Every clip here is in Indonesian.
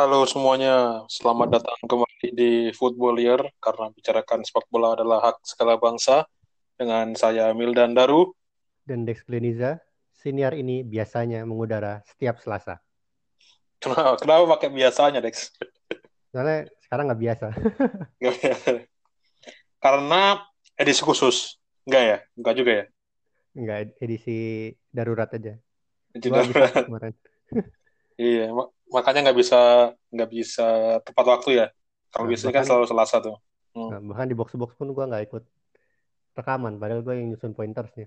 Halo semuanya, selamat datang kembali di Football Year karena bicarakan sepak bola adalah hak segala bangsa dengan saya Mildan Daru. dan Dex Gleniza, senior ini biasanya mengudara setiap Selasa. Kenapa, kenapa pakai biasanya, Dex? Soalnya sekarang nggak biasa. Karena edisi khusus. Enggak ya? Enggak juga ya? Nggak edisi darurat aja. Edisi darurat. kemarin. Iya, mak- makanya nggak bisa nggak bisa tepat waktu ya. Kalau Nah, biasanya kan selalu Selasa tuh. Hmm. Nah, bahkan di box-box pun gua nggak ikut rekaman, padahal gue yang nyusun pointersnya.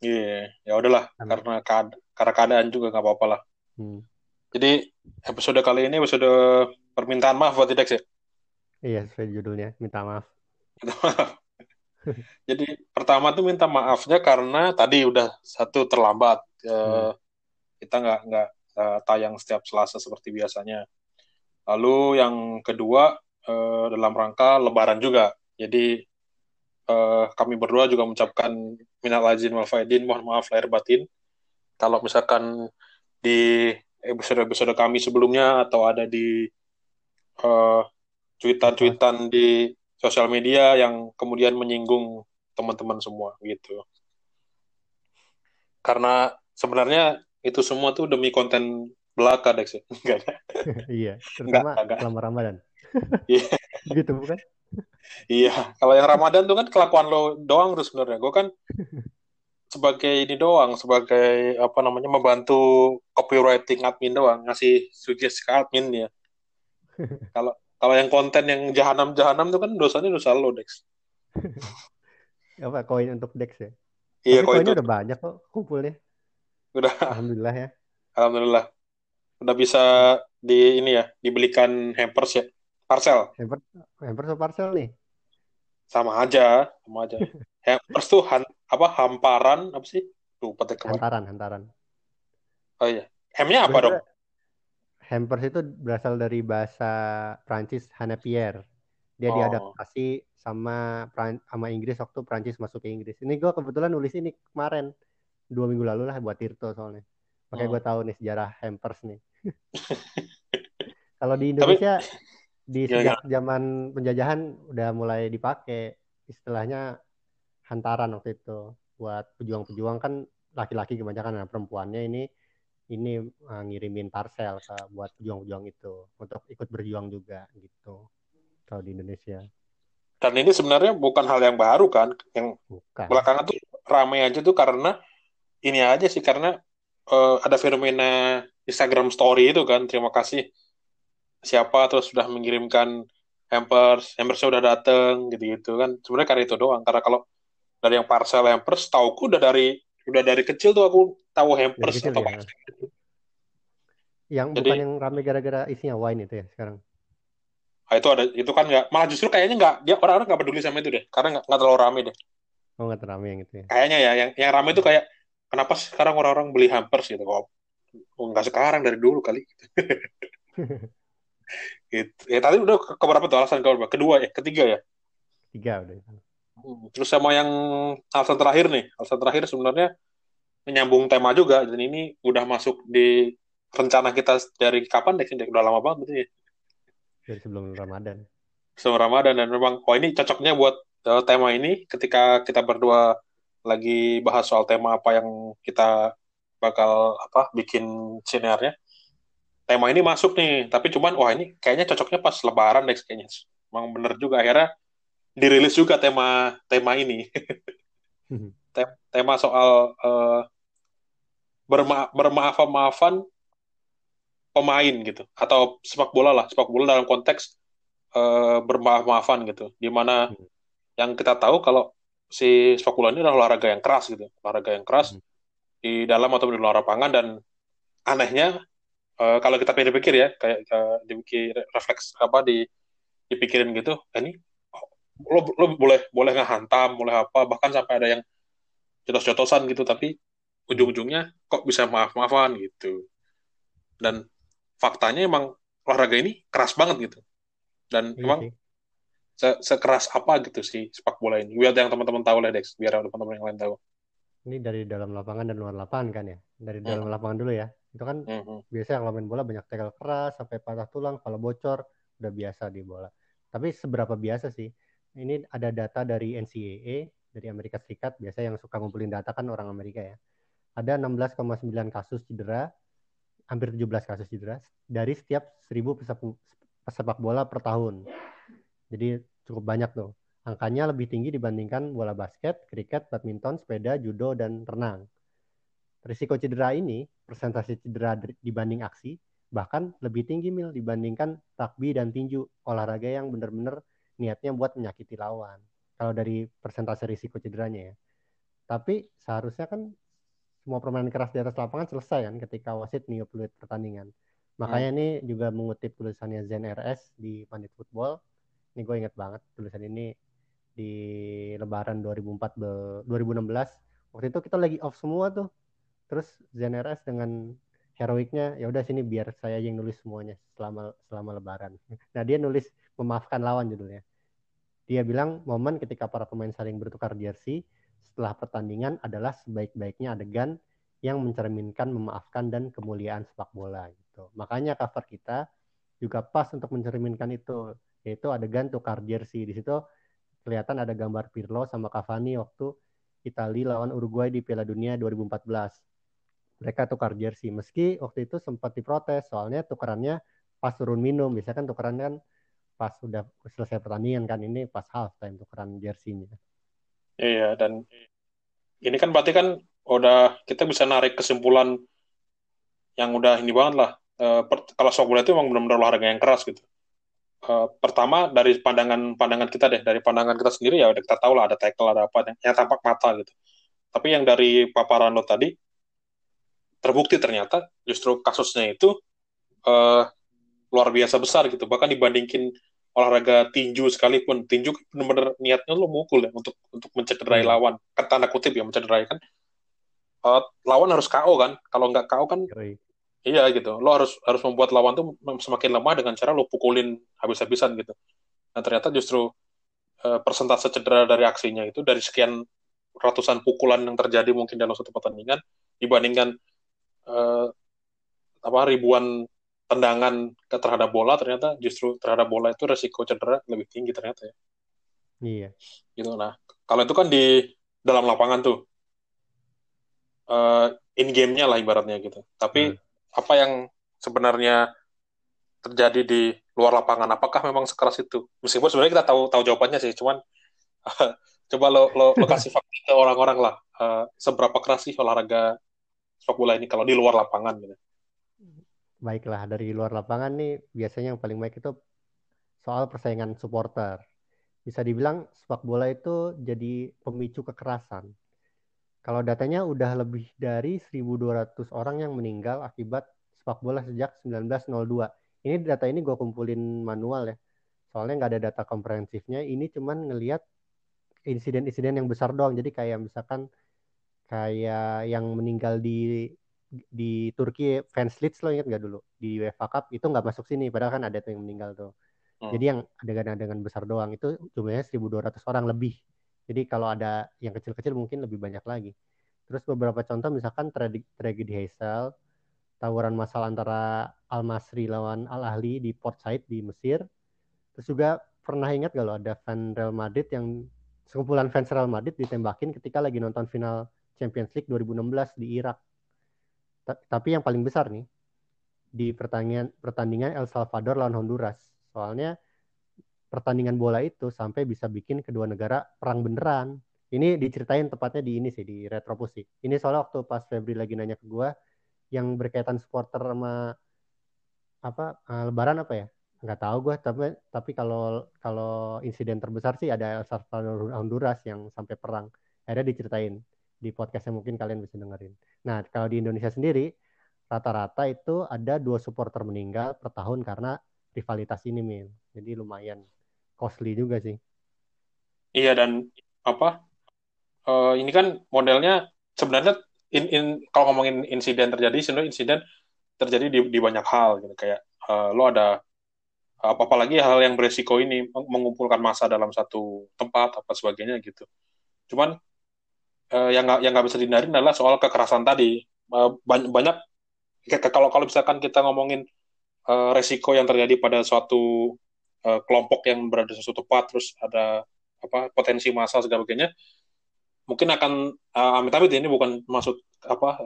Iya, ya udahlah Karena- karena kead- karena keadaan juga nggak apa-apa lah. Hmm. Jadi episode kali ini episode permintaan maaf buat Dex ya. Iya, sesuai judulnya. Minta maaf. Minta maaf. Jadi pertama tuh minta maafnya karena tadi udah satu terlambat. Eh, Hmm. Kita nggak nggak eh, tayang setiap Selasa seperti biasanya. Lalu yang kedua eh, dalam rangka Lebaran juga. Jadi eh, kami berdua juga mengucapkan minal aizin wal faizin, mohon maaf lahir batin. Kalau misalkan di episode-episode kami sebelumnya atau ada di eh, cuitan-cuitan di sosial media yang kemudian menyinggung teman-teman semua gitu. Karena sebenarnya itu semua tuh demi konten belaka Dex ya. Enggak ada. iya, terutama Nggak, nggak. selama Ramadan. Iya. gitu bukan? Iya, kalau yang Ramadan tuh kan kelakuan lo doang tuh sebenarnya. Gue kan sebagai ini doang, sebagai apa namanya membantu copywriting admin doang, ngasih sugesti ke admin ya. Kalau kalau yang konten yang jahanam-jahanam tuh kan dosanya dosa lo, Dex. Apa koin untuk Dex ya? Iya, itu koinnya udah banyak kok kumpulnya. Udah Alhamdulillah ya. alhamdulillah. Udah bisa di ini ya, dibelikan hampers ya. Parcel Hamper, hamper atau parcel nih? sama aja, sama aja. Hampers tuh han- apa hamparan apa sih? Lupa deh kemarin. Hantaran, hantaran. Oh iya. Hamnya apa dong? Hampers itu berasal dari bahasa Prancis Hanapier. Dia Oh. diadaptasi sama Pran- sama Inggris waktu Prancis masuk ke Inggris. Ini gue kebetulan nulis ini kemarin dua minggu lalu lah buat Tirto soalnya. Makanya Hmm. gue tahu nih sejarah Hampers nih. Kalau di Indonesia di Gimana? sejak zaman penjajahan udah mulai dipakai istilahnya hantaran waktu itu buat pejuang-pejuang kan laki-laki kebanyakan nah perempuannya ini ini uh, ngirimin parcel ke buat pejuang-pejuang itu untuk ikut berjuang juga gitu kalau di Indonesia Dan ini sebenarnya bukan hal yang baru kan, yang bukan belakangan tuh ramai aja tuh karena ini aja sih karena eh, ada fenomena Instagram Story itu kan. Terima kasih siapa terus sudah mengirimkan hampers, hampersnya udah dateng gitu-gitu kan. Sebenarnya karena itu doang. Karena kalau dari yang parcel hampers, tauku udah dari udah dari kecil tuh aku tahu hampers kecil atau ya? parcel. yang Jadi- bukan yang rame gara-gara isinya wine itu ya sekarang Nah, itu ada itu kan nggak malah justru kayaknya nggak dia orang-orang nggak peduli sama itu deh karena nggak terlalu rame deh oh nggak terame yang itu ya kayaknya ya yang yang rame itu kayak kenapa sekarang orang-orang beli hampers gitu kok? Oh, nggak sekarang dari dulu kali. Gitu. ya tadi udah ke, keberapa tuh alasan keberapa kedua ya? Ketiga ya? Tiga udah. Hmm, terus sama yang alasan terakhir nih. Alasan terakhir sebenarnya menyambung tema juga. Dan ini udah masuk di rencana kita dari kapan deh udah lama banget berarti ya? Dari sebelum Ramadan. Sebelum Ramadan. Dan memang oh ini cocoknya buat eh, tema ini ketika kita berdua lagi bahas soal tema apa yang kita bakal apa bikin sinernya tema ini masuk nih tapi cuman wah ini kayaknya cocoknya pas Lebaran deh kayaknya. Emang bener juga akhirnya dirilis juga tema tema ini. Te- tema soal eh, berma bermaaf maafan pemain gitu atau sepak bola lah. Sepak bola dalam konteks eh, bermaaf-maafan gitu. Di mana Hmm. yang kita tahu kalau si sepak bola ini adalah olahraga yang keras gitu olahraga yang keras Hmm. di dalam atau di luar lapangan dan anehnya eh, kalau kita pikir-pikir ya kayak eh, dipikir refleks apa di dipikirin gitu "Eh, ini lo, lo boleh boleh ngehantam boleh apa bahkan sampai ada yang jotos-jotosan gitu tapi ujung-ujungnya kok bisa maaf-maafan gitu dan faktanya emang olahraga ini keras banget gitu dan Iya emang sih. Se- sekeras apa gitu sih sepak bola ini biar yang teman-teman tahu lah Dex biar teman-teman yang lain tahu Ini dari dalam lapangan dan luar lapangan kan ya? Dari dalam Hmm. lapangan dulu ya. Itu kan Mhm. biasanya kalau main bola banyak tackle keras sampai patah tulang, kalau bocor udah biasa di bola. Tapi seberapa biasa sih? Ini ada data dari NCAA dari Amerika Serikat, biasa yang suka ngumpulin data kan orang Amerika ya. Ada 16,9 kasus cedera, hampir 17 kasus cedera dari setiap 1000 pesepak, pesepak bola per tahun. Jadi cukup banyak tuh. Angkanya lebih tinggi dibandingkan bola basket, kriket, badminton, sepeda, judo, dan renang. Risiko cedera ini, persentase cedera dibanding aksi, bahkan lebih tinggi mil dibandingkan rugby dan tinju, olahraga yang benar-benar niatnya buat menyakiti lawan. Kalau dari persentase risiko cederanya ya. Tapi seharusnya kan semua permainan keras di atas lapangan selesai kan ketika wasit niup peluit pertandingan. Makanya ini juga mengutip tulisannya Zen RS di Pandit Football. Ini gue inget banget tulisan ini di Lebaran 2014 2016. Waktu itu kita lagi off semua tuh. Terus Zen RS dengan heroiknya ya udah sini biar saya yang nulis semuanya selama selama Lebaran. Nah dia nulis memaafkan lawan judulnya. Dia bilang momen ketika para pemain saling bertukar jersey setelah pertandingan adalah sebaik-baiknya adegan yang mencerminkan memaafkan dan kemuliaan sepak bola gitu. Makanya cover kita juga pas untuk mencerminkan itu, yaitu adegan tukar jersey. Di situ kelihatan ada gambar Pirlo sama Cavani waktu Italia lawan Uruguay di Piala Dunia 2014. Mereka tukar jersey. Meski waktu itu sempat diprotes soalnya tukarannya pas turun minum. Biasanya kan tukaran kan pas sudah selesai pertandingan kan ini pas half time tukeran jersey-nya. Iya, dan ini kan berarti kan udah kita bisa narik kesimpulan yang udah ini banget lah. Per- kalau sepak bola itu memang benar-benar olahraga yang keras gitu. Eh, pertama dari pandangan-pandangan kita deh, dari pandangan kita sendiri ya udah kita tahu lah ada tackle, ada apa yang, yang tampak mata gitu. Tapi yang dari paparan lo tadi terbukti ternyata justru kasusnya itu eh, luar biasa besar gitu. Bahkan dibandingin olahraga tinju sekalipun, tinju kan benar-benar niatnya lo mukul ya untuk untuk mencederai Hmm. lawan. Tanda kutip ya mencederai kan. Eh, lawan harus KO kan. Kalau nggak KO kan Yoi. Iya gitu. Lo harus harus membuat lawan tuh semakin lemah dengan cara lo pukulin habis-habisan gitu. Nah ternyata justru eh, persentase cedera dari aksinya itu dari sekian ratusan pukulan yang terjadi mungkin dalam satu pertandingan dibandingkan eh, apa ribuan tendangan ke terhadap bola ternyata justru terhadap bola itu resiko cedera lebih tinggi ternyata ya Iya. gitu nah kalau itu kan di dalam lapangan tuh eh in game-nya lah ibaratnya gitu tapi Hmm. Apa yang sebenarnya terjadi di luar lapangan apakah memang sekeras itu meskipun sebenarnya kita tahu tahu jawabannya sih cuman coba lo lo, lo kasih fakta ke orang-orang lah eh, seberapa keras sih olahraga sepak bola ini kalau di luar lapangan gitu Baiklah, dari luar lapangan nih biasanya yang paling baik itu soal persaingan supporter. Bisa dibilang sepak bola itu jadi pemicu kekerasan. Kalau datanya udah lebih dari 1.200 orang yang meninggal akibat sepak bola sejak 1902. Ini data ini gue kumpulin manual ya. Soalnya nggak ada data komprehensifnya. Ini cuman ngelihat insiden-insiden yang besar doang. Jadi kayak misalkan kayak yang meninggal di di Turki fans Leeds lo inget gak dulu di UEFA Cup itu nggak masuk sini padahal kan ada tuh yang meninggal tuh Hmm. jadi yang adegan-adegan besar doang itu jumlahnya 1.200 orang lebih jadi kalau ada yang kecil-kecil mungkin lebih banyak lagi terus beberapa contoh misalkan tragedi, Heysel tawuran massal antara Al Masri lawan Al Ahli di Port Said di Mesir terus juga pernah ingat lo ada fan Real Madrid yang sekumpulan fans Real Madrid ditembakin ketika lagi nonton final Champions League 2016 di Irak Ta- tapi yang paling besar nih di pertandingan pertandingan El Salvador lawan Honduras. Soalnya pertandingan bola itu sampai bisa bikin kedua negara perang beneran. Ini diceritain tepatnya di ini sih di Retropus sih. Ini soalnya waktu pas Febri lagi nanya ke gua yang berkaitan supporter sama apa eh, Lebaran apa ya? Nggak tahu gua tapi tapi kalau kalau insiden terbesar sih ada El Salvador Honduras yang sampai perang. Ada diceritain di podcastnya mungkin kalian bisa dengerin. Nah, kalau di Indonesia sendiri, rata-rata itu ada dua supporter meninggal per tahun karena rivalitas ini, Min. Jadi lumayan costly juga sih. Iya dan apa? eh, ini kan modelnya sebenarnya in, in kalau ngomongin insiden terjadi, sebenarnya insiden terjadi di, di banyak hal gitu kayak eh, lo ada apa apalagi hal yang beresiko ini meng- mengumpulkan massa dalam satu tempat apa sebagainya gitu. Cuman eh, yang nggak yang nggak bisa dihindarin adalah soal kekerasan tadi. Eh, banyak banyak kalau kalau misalkan kita ngomongin eh, resiko yang terjadi pada suatu eh, kelompok yang berada di suatu tempat terus ada apa potensi massa segala macamnya mungkin akan uh, amit-amit ya, ini bukan maksud apa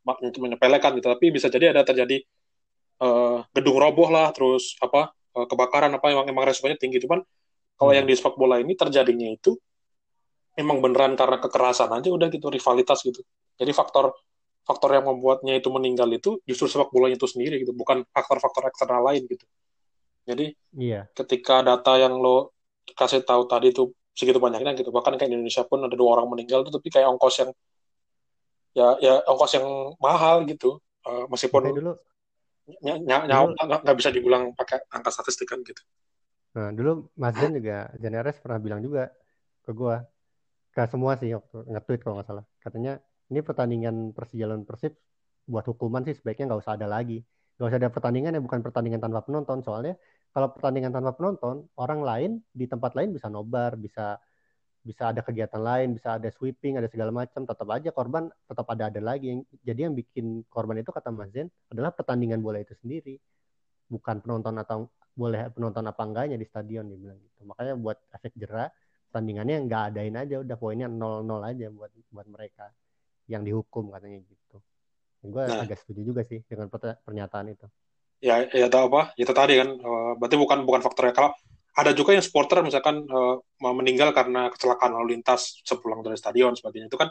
mak- menyepelekan gitu tapi bisa jadi ada terjadi eh, gedung roboh lah terus apa eh, kebakaran apa emang emang resikonya tinggi cuman kalau Hmm. yang di sepak bola ini terjadinya itu emang beneran karena kekerasan aja udah gitu rivalitas gitu jadi faktor faktor yang membuatnya itu meninggal itu justru sepak bolanya itu sendiri gitu bukan faktor-faktor eksternal lain gitu jadi Iya. ketika data yang lo kasih tahu tadi itu segitu banyaknya gitu bahkan kayak di Indonesia pun ada dua orang meninggal itu tapi kayak ongkos yang ya ya ongkos yang mahal gitu Eh, meskipun dulu ny- ny- nggak bisa dibilang pakai angka statistik kan gitu Nah, dulu Mas Zen juga, RS pernah bilang juga ke gua, ke semua sih waktu nge-tweet kalau nggak salah. Katanya, ini pertandingan Persija lawan Persib buat hukuman sih sebaiknya nggak usah ada lagi. Nggak usah ada pertandingan yang bukan pertandingan tanpa penonton. Soalnya kalau pertandingan tanpa penonton, orang lain di tempat lain bisa nobar, bisa bisa ada kegiatan lain, bisa ada sweeping, ada segala macam. Tetap aja korban tetap ada ada lagi. Yang, jadi yang bikin korban itu kata Mas Zen adalah pertandingan bola itu sendiri, bukan penonton atau boleh penonton apa enggaknya di stadion dia bilang gitu. Makanya buat efek jerah pertandingannya nggak adain aja udah poinnya 0-0 aja buat buat mereka yang dihukum katanya gitu. Gue Nah. agak setuju juga sih dengan pernyataan itu. Ya ya tahu apa? Itu tadi kan eh, berarti bukan bukan faktornya. Kalau ada juga yang supporter misalkan mau meninggal karena kecelakaan lalu lintas sepulang dari stadion sebagainya. Itu kan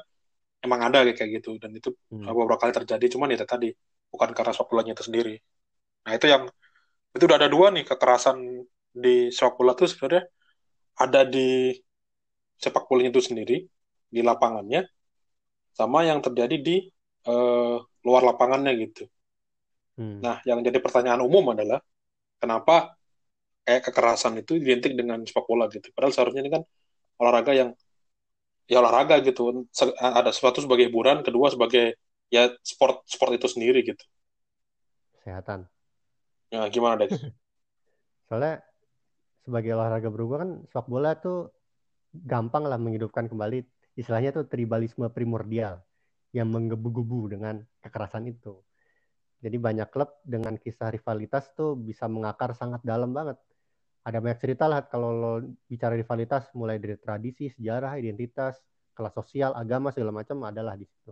emang ada kayak gitu. Dan itu Hmm. eh, beberapa kali terjadi. Cuman itu tadi bukan karena sepak bolanya itu sendiri. Nah itu yang itu udah ada dua nih kekerasan di sepak bola tuh sebenarnya. Ada di sepak bolanya itu sendiri di lapangannya sama yang terjadi di eh, luar lapangannya gitu Hmm. Nah, yang jadi pertanyaan umum adalah kenapa kayak kekerasan itu identik dengan sepak bola gitu. Padahal seharusnya ini kan olahraga yang ya olahraga gitu. Ada sesuatu sebagai hiburan, kedua sebagai ya sport sport itu sendiri gitu. Kesehatan. Ya gimana Dex? Soalnya sebagai olahraga berubah kan sepak bola tuh gampang lah menghidupkan kembali istilahnya tuh tribalisme primordial yang menggebu-gebu dengan kekerasan itu. Jadi banyak klub dengan kisah rivalitas tuh bisa mengakar sangat dalam banget. Ada banyak cerita lah kalau lo bicara rivalitas mulai dari tradisi, sejarah, identitas, kelas sosial, agama segala macam adalah di situ.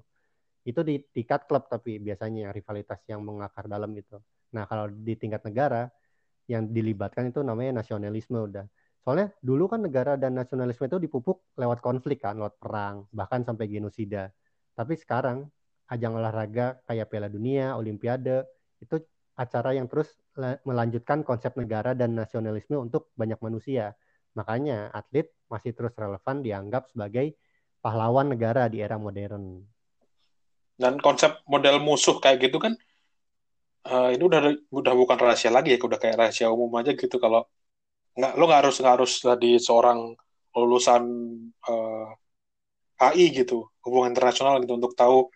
Itu di tingkat klub tapi biasanya rivalitas yang mengakar dalam itu. Nah, kalau di tingkat negara yang dilibatkan itu namanya nasionalisme udah. Soalnya dulu kan negara dan nasionalisme itu dipupuk lewat konflik kan, lewat perang, bahkan sampai genosida. Tapi sekarang ajang olahraga kayak Piala Dunia, Olimpiade, itu acara yang terus la- melanjutkan konsep negara dan nasionalisme untuk banyak manusia. Makanya atlet masih terus relevan dianggap sebagai pahlawan negara di era modern. Dan konsep model musuh kayak gitu kan eh, ini udah udah bukan rahasia lagi ya, udah kayak rahasia umum aja gitu kalau nggak lo nggak harus nggak harus jadi seorang lulusan eh, HI gitu, hubungan internasional gitu untuk tahu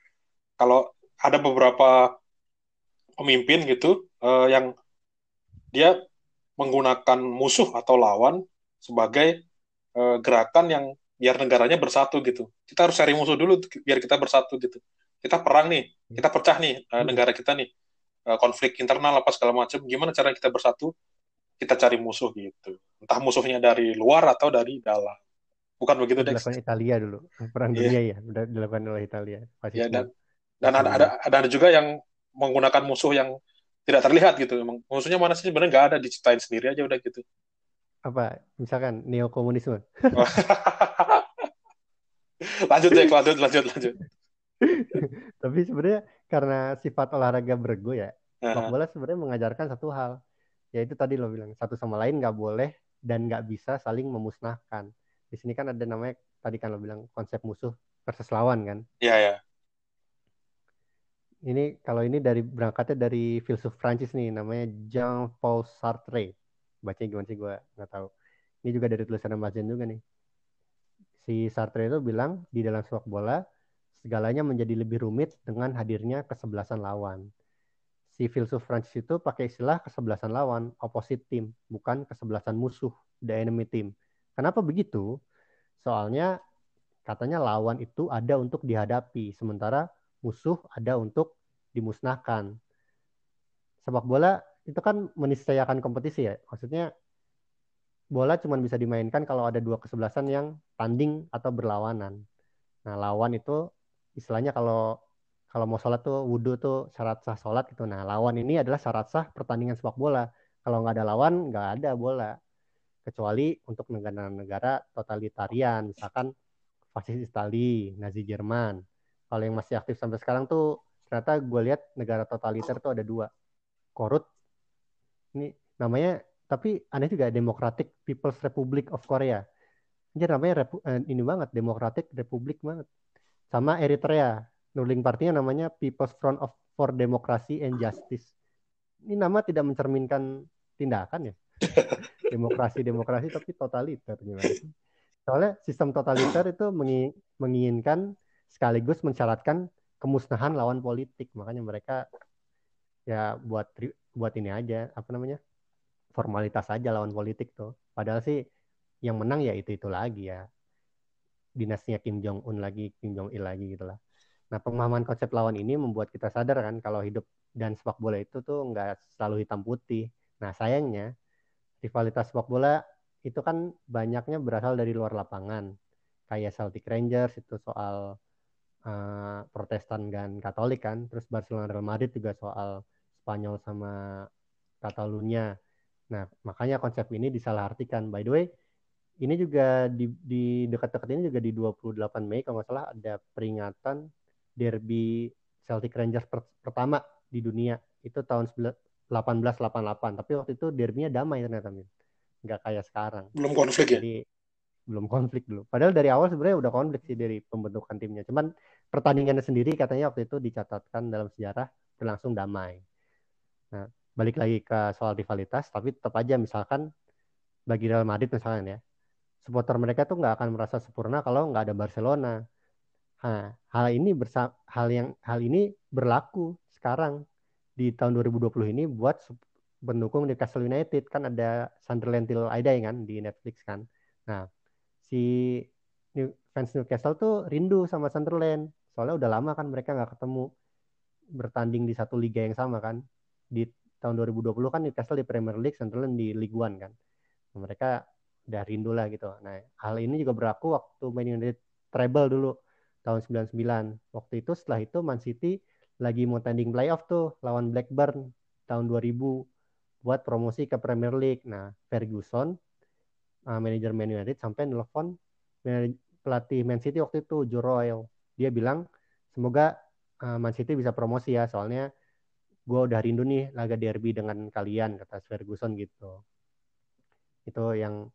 kalau ada beberapa pemimpin gitu eh, yang dia menggunakan musuh atau lawan sebagai eh, gerakan yang biar negaranya bersatu gitu. Kita harus cari musuh dulu biar kita bersatu gitu. Kita perang nih, kita pecah nih Hmm. negara kita nih Eh, konflik internal apa segala macam. Gimana cara kita bersatu? Kita cari musuh gitu. Entah musuhnya dari luar atau dari dalam. Bukan begitu, Dex? Dilakukan Italia dulu, perang Iya. dunia ya, dilakukan oleh Italia. Ya, Fasisme. dan dan ada, ada ada juga yang menggunakan musuh yang tidak terlihat gitu. Emang musuhnya mana sih sebenarnya nggak ada diciptain sendiri aja udah gitu. apa misalkan neokomunisme lanjut deh, lanjut, lanjut, lanjut. tapi sebenarnya karena sifat olahraga berego ya sepak bola sebenarnya mengajarkan satu hal yaitu tadi lo bilang satu sama lain nggak boleh dan nggak bisa saling memusnahkan di sini kan ada namanya tadi kan lo bilang konsep musuh versus lawan kan ya ya. Ini kalau ini dari berangkatnya dari filsuf Prancis nih namanya Jean Paul Sartre. Bacanya gimana sih? Gue nggak tahu. Ini juga dari tulisan Mas Zen juga nih. Si Sartre itu bilang di dalam sepak bola segalanya menjadi lebih rumit dengan hadirnya kesebelasan lawan. Si filsuf Prancis itu pakai istilah kesebelasan lawan opposite team bukan kesebelasan musuh the enemy team. Kenapa begitu? Soalnya katanya lawan itu ada untuk dihadapi, sementara musuh ada untuk dimusnahkan. Sepak bola itu kan meniscayakan kompetisi ya. Maksudnya bola cuma bisa dimainkan kalau ada dua kesebelasan yang tanding atau berlawanan. Nah, lawan itu istilahnya kalau kalau mau sholat tuh wudhu tuh syarat sah sholat gitu. Nah, lawan ini adalah syarat sah pertandingan sepak bola. Kalau nggak ada lawan, nggak ada bola. Kecuali untuk negara-negara totalitarian, misalkan fasis Itali, Nazi Jerman. Kalau yang masih aktif sampai sekarang tuh ternyata gue lihat negara totaliter tuh ada dua. Korut, ini namanya, tapi aneh juga Democratic People's Republic of Korea. Anjir namanya Repu, eh, ini banget, Democratic Republic banget. Sama Eritrea, ruling partinya namanya People's Front of for Democracy and Justice. Ini nama tidak mencerminkan tindakan ya. demokrasi demokrasi tapi totaliter gimana? Soalnya sistem totaliter itu menginginkan sekaligus mensyaratkan kemusnahan lawan politik. Makanya mereka ya buat buat ini aja apa namanya formalitas aja lawan politik tuh. Padahal sih yang menang ya itu itu lagi ya dinastinya Kim Jong Un lagi Kim Jong Il lagi gitulah. Nah pemahaman konsep lawan ini membuat kita sadar kan kalau hidup dan sepak bola itu tuh nggak selalu hitam putih. Nah sayangnya rivalitas sepak bola itu kan banyaknya berasal dari luar lapangan. Kayak Celtic Rangers itu soal uh, Protestan dan Katolik kan. Terus Barcelona Real Madrid juga soal Spanyol sama Catalunya. Nah, makanya konsep ini disalahartikan. By the way, ini juga di, di dekat-dekat ini juga di 28 Mei kalau nggak salah ada peringatan derby Celtic Rangers per, pertama di dunia. Itu tahun 1888 tapi waktu itu derbynya damai ternyata Min. nggak kayak sekarang belum konflik ya jadi belum konflik dulu padahal dari awal sebenarnya udah konflik sih dari pembentukan timnya cuman pertandingannya sendiri katanya waktu itu dicatatkan dalam sejarah berlangsung damai. Nah balik lagi ke soal rivalitas tapi tetap aja misalkan bagi Real Madrid misalnya ya supporter mereka tuh nggak akan merasa sempurna kalau nggak ada Barcelona. Nah, hal ini bersa hal yang hal ini berlaku sekarang di tahun 2020 ini buat pendukung Newcastle United. Kan ada Sunderland Till I Die kan di Netflix kan. Nah, si fans Newcastle tuh rindu sama Sunderland. Soalnya udah lama kan mereka nggak ketemu bertanding di satu liga yang sama kan. Di tahun 2020 kan Newcastle di Premier League, Sunderland di League One kan. Mereka udah rindu lah gitu. Nah, hal ini juga berlaku waktu Man United treble dulu tahun 99. Waktu itu setelah itu Man City lagi mau tanding playoff tuh lawan Blackburn tahun 2000 buat promosi ke Premier League. Nah, Ferguson, uh, manajer Man United sampai nelfon pelatih Man City waktu itu Joe Royal. Dia bilang semoga uh, Man City bisa promosi ya, soalnya gue udah rindu nih laga derby dengan kalian kata Ferguson gitu. Itu yang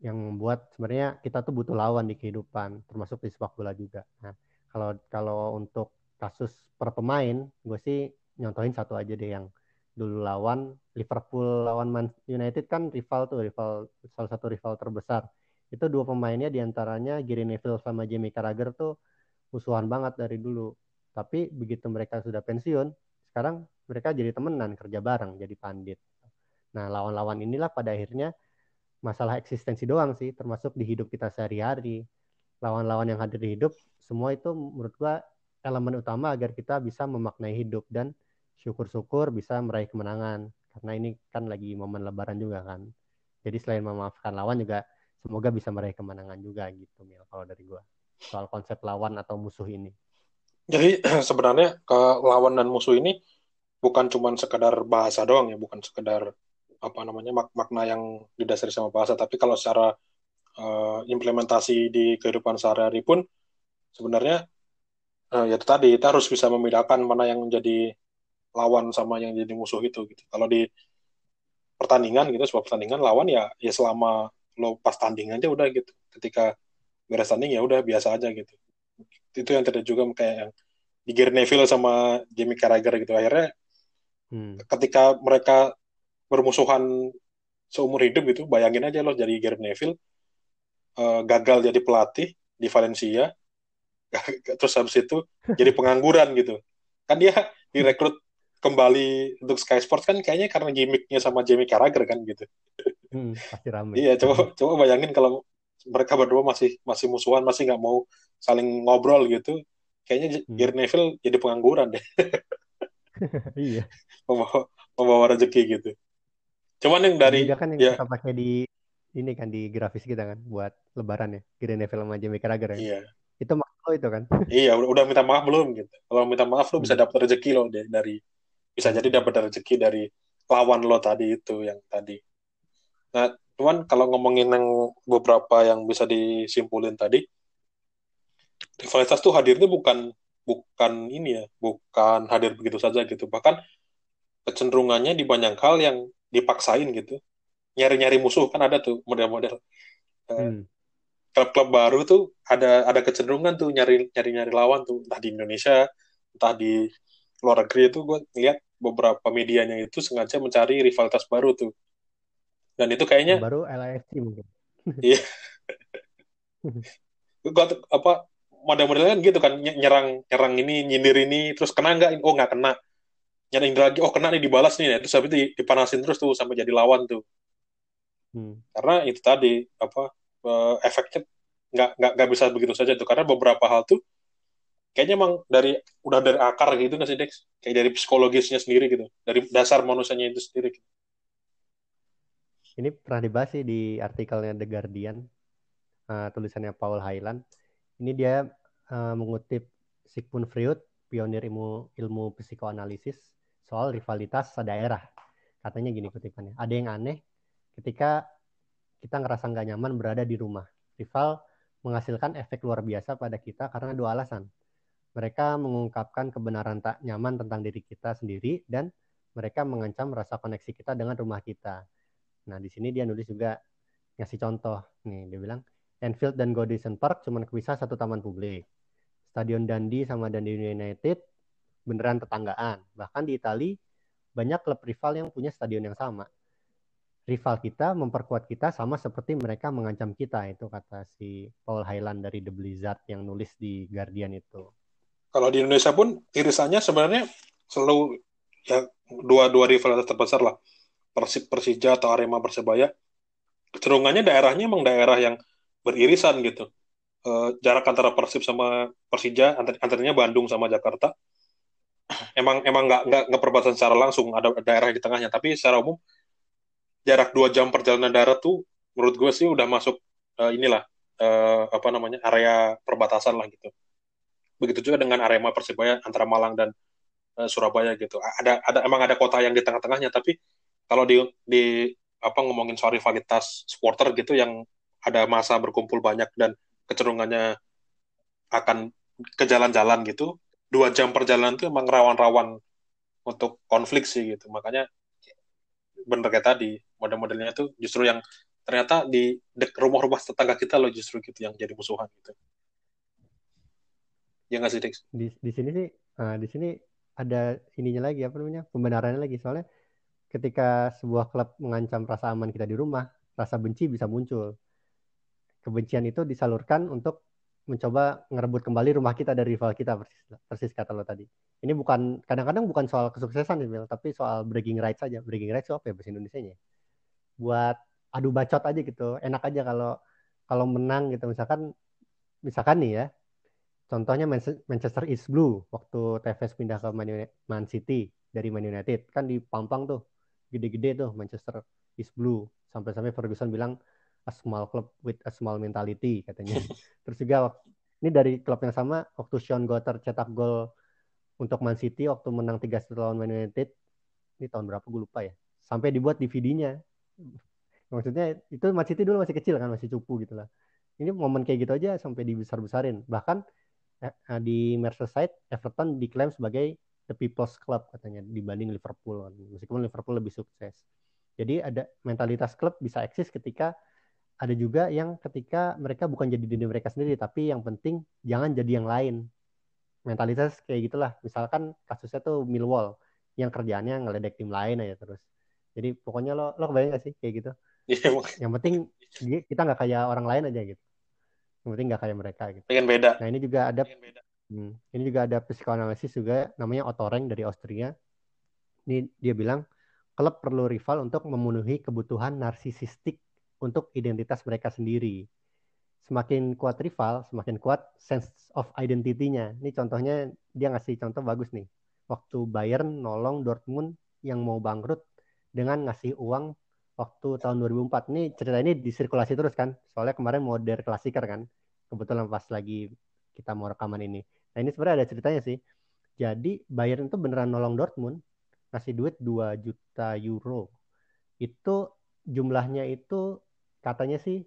yang membuat sebenarnya kita tuh butuh lawan di kehidupan, termasuk di sepak bola juga. Nah, kalau kalau untuk kasus per pemain, gue sih nyontohin satu aja deh yang dulu lawan Liverpool lawan Man United kan rival tuh, rival salah satu rival terbesar. Itu dua pemainnya di antaranya Gary Neville sama Jamie Carragher tuh musuhan banget dari dulu. Tapi begitu mereka sudah pensiun, sekarang mereka jadi temenan, kerja bareng, jadi pandit. Nah, lawan-lawan inilah pada akhirnya masalah eksistensi doang sih, termasuk di hidup kita sehari-hari. Lawan-lawan yang hadir di hidup, semua itu menurut gua elemen utama agar kita bisa memaknai hidup dan syukur-syukur bisa meraih kemenangan karena ini kan lagi momen lebaran juga kan jadi selain memaafkan lawan juga semoga bisa meraih kemenangan juga gitu Mil kalau dari gua. Soal konsep lawan atau musuh ini. Jadi sebenarnya ke lawan dan musuh ini bukan cuma sekedar bahasa doang ya bukan sekedar apa namanya mak makna yang didasari sama bahasa. Tapi kalau secara uh, implementasi di kehidupan sehari-hari pun sebenarnya uh, ya tadi kita harus bisa membedakan mana yang menjadi lawan sama yang jadi musuh itu gitu. Kalau di pertandingan gitu sebuah pertandingan lawan ya ya selama lo pas tanding aja udah gitu. Ketika beres tanding ya udah biasa aja gitu. Itu yang terjadi juga kayak yang di Gary Neville sama Jamie Carragher gitu. Akhirnya hmm. ketika mereka bermusuhan seumur hidup gitu bayangin aja lo jadi Gary Neville uh, gagal jadi pelatih di Valencia terus habis itu jadi pengangguran gitu. Kan dia direkrut kembali untuk Sky Sports kan kayaknya karena gimmicknya sama Jamie Carragher kan gitu hmm, pasti ramai iya coba coba bayangin kalau mereka berdua masih masih musuhan masih nggak mau saling ngobrol gitu kayaknya Hmm. Gary Neville jadi pengangguran deh iya. membawa, membawa rezeki gitu cuman yang dari juga kan yang ya kita pakai di ini kan di grafis kita kan buat lebaran ya. Gary Neville sama Jamie Carragher ya. iya Itu maksud lo itu kan? iya udah, udah minta maaf belum gitu kalau minta maaf lo bisa Hmm. dapat rezeki lo deh dari bisa jadi dapat rezeki dari lawan lo tadi itu yang tadi nah cuman kalau ngomongin yang beberapa yang bisa disimpulin tadi rivalitas tuh hadirnya bukan bukan ini ya bukan hadir begitu saja gitu. Bahkan kecenderungannya di banyak hal yang dipaksain gitu. Nyari-nyari musuh kan ada tuh model-model. Eh, Hmm. klub-klub baru tuh ada ada kecenderungan tuh nyari nyari nyari lawan tuh. Entah di Indonesia entah di luar negeri itu gue lihat beberapa medianya itu sengaja mencari rivalitas baru tuh dan itu kayaknya baru LAFC mungkin. iya. Gue apa model-modelnya kan gitu kan ny- nyerang nyerang ini nyindir ini terus kena nggak? Oh nggak kena. Nyerang lagi oh kena nih dibalas nih. Terus habis itu dipanasin terus tuh sampai jadi lawan tuh. Hmm. karena itu tadi apa eh, efeknya nggak nggak nggak bisa begitu saja tuh. Karena beberapa hal tuh kayaknya emang dari udah dari akar gitu nggak sih Dex? Kayak dari psikologisnya sendiri gitu. Dari dasar manusianya itu sendiri gitu. Ini pernah dibahas sih di artikelnya The Guardian, eh, tulisannya Paul Highland. Ini dia eh, mengutip Sigmund Freud, pionir ilmu ilmu psikoanalisis soal rivalitas daerah. Katanya gini kutipannya, ada yang aneh ketika kita ngerasa nggak nyaman berada di rumah. Rival menghasilkan efek luar biasa pada kita karena dua alasan. Mereka mengungkapkan kebenaran tak nyaman tentang diri kita sendiri dan mereka mengancam rasa koneksi kita dengan rumah kita. Nah, di sini dia nulis juga ngasih contoh. Nih, dia bilang Anfield dan Goodison Park cuma kepisah satu taman publik. Stadion Dundee sama Dundee United beneran tetanggaan. Bahkan di Italia banyak klub rival yang punya stadion yang sama. Rival kita memperkuat kita sama seperti mereka mengancam kita. Itu kata si Paul Highland dari The Blizzard yang nulis di Guardian itu. Kalau di Indonesia pun irisannya sebenarnya selalu ya dua dua rivalitas terbesar lah Persib Persija atau Arema Persebaya kecenderungannya daerahnya emang daerah yang beririsan gitu. Eh, jarak antara Persib sama Persija antar antaranya Bandung sama Jakarta. Emang emang nggak nggak nggak perbatasan secara langsung ada daerah di tengahnya. Tapi secara umum jarak dua jam perjalanan darat tuh menurut gue sih udah masuk eh, inilah eh, apa namanya area perbatasan lah gitu. Begitu juga dengan Arema Persebaya antara Malang dan Surabaya gitu. Ada ada emang ada kota yang di tengah-tengahnya tapi kalau di di apa ngomongin soal rivalitas supporter gitu yang ada masa berkumpul banyak dan kecenderungannya akan ke jalan-jalan gitu dua jam perjalanan itu emang rawan-rawan untuk konflik sih gitu makanya bener kayak tadi model-modelnya itu justru yang ternyata di rumah-rumah tetangga kita loh justru gitu yang jadi musuhan gitu ya nggak sih Dex? Di di sini sih eh, di sini ada ininya lagi apa namanya? pembenarannya lagi soalnya ketika sebuah klub mengancam rasa aman kita di rumah, rasa benci bisa muncul. Kebencian itu disalurkan untuk mencoba ngerebut kembali rumah kita dari rival kita persis, persis kata lo tadi. Ini bukan kadang-kadang bukan soal kesuksesan tapi soal bragging rights aja. Bragging rights itu apa ya bahasa Indonesianya? Buat adu bacot aja gitu. Enak aja kalau kalau menang gitu misalkan misalkan nih ya. Contohnya Man- Manchester East Blue waktu Tevez pindah ke Man City dari Man United kan dipampang tuh gede-gede tuh Manchester East Blue sampai-sampai Ferguson bilang a small club with a small mentality katanya. Terus juga ini dari klub yang sama waktu Sean Gotter cetak gol untuk Man City waktu menang 3-1 lawan Man United. Ini tahun berapa gue lupa ya. Sampai dibuat DVD-nya. Maksudnya itu Man City dulu masih kecil kan, masih cupu gitu lah. Ini momen kayak gitu aja sampai dibesar-besarin. Bahkan eh, eh, di Merseyside Everton diklaim sebagai the people's club katanya dibanding Liverpool. Meskipun Liverpool lebih sukses. Jadi ada mentalitas klub bisa eksis ketika ada juga yang ketika mereka bukan jadi diri mereka sendiri tapi yang penting jangan jadi yang lain. Mentalitas kayak gitulah. Misalkan kasusnya tuh Millwall yang kerjaannya ngeledek tim lain aja terus. Jadi pokoknya lo lo kebayang gak sih kayak gitu? Iya, yang penting kita nggak kayak orang lain aja gitu. Yang penting nggak kayak mereka gitu. Pengen beda. nah ini juga ada Pengen beda. Hmm, Ini juga ada psikoanalisis juga namanya Otto Rank dari Austria. Ini dia bilang klub perlu rival untuk memenuhi kebutuhan narsisistik untuk identitas mereka sendiri. semakin kuat rival, semakin kuat sense of identity-nya. Ini contohnya dia ngasih contoh bagus nih. Waktu Bayern nolong Dortmund yang mau bangkrut dengan ngasih uang waktu tahun 2004. Ini cerita ini disirkulasi terus kan. Soalnya kemarin mau der klasiker kan. Kebetulan pas lagi kita mau rekaman ini. Nah ini sebenarnya ada ceritanya sih. Jadi Bayern itu beneran nolong Dortmund. Ngasih duit 2 juta euro. Itu jumlahnya itu katanya sih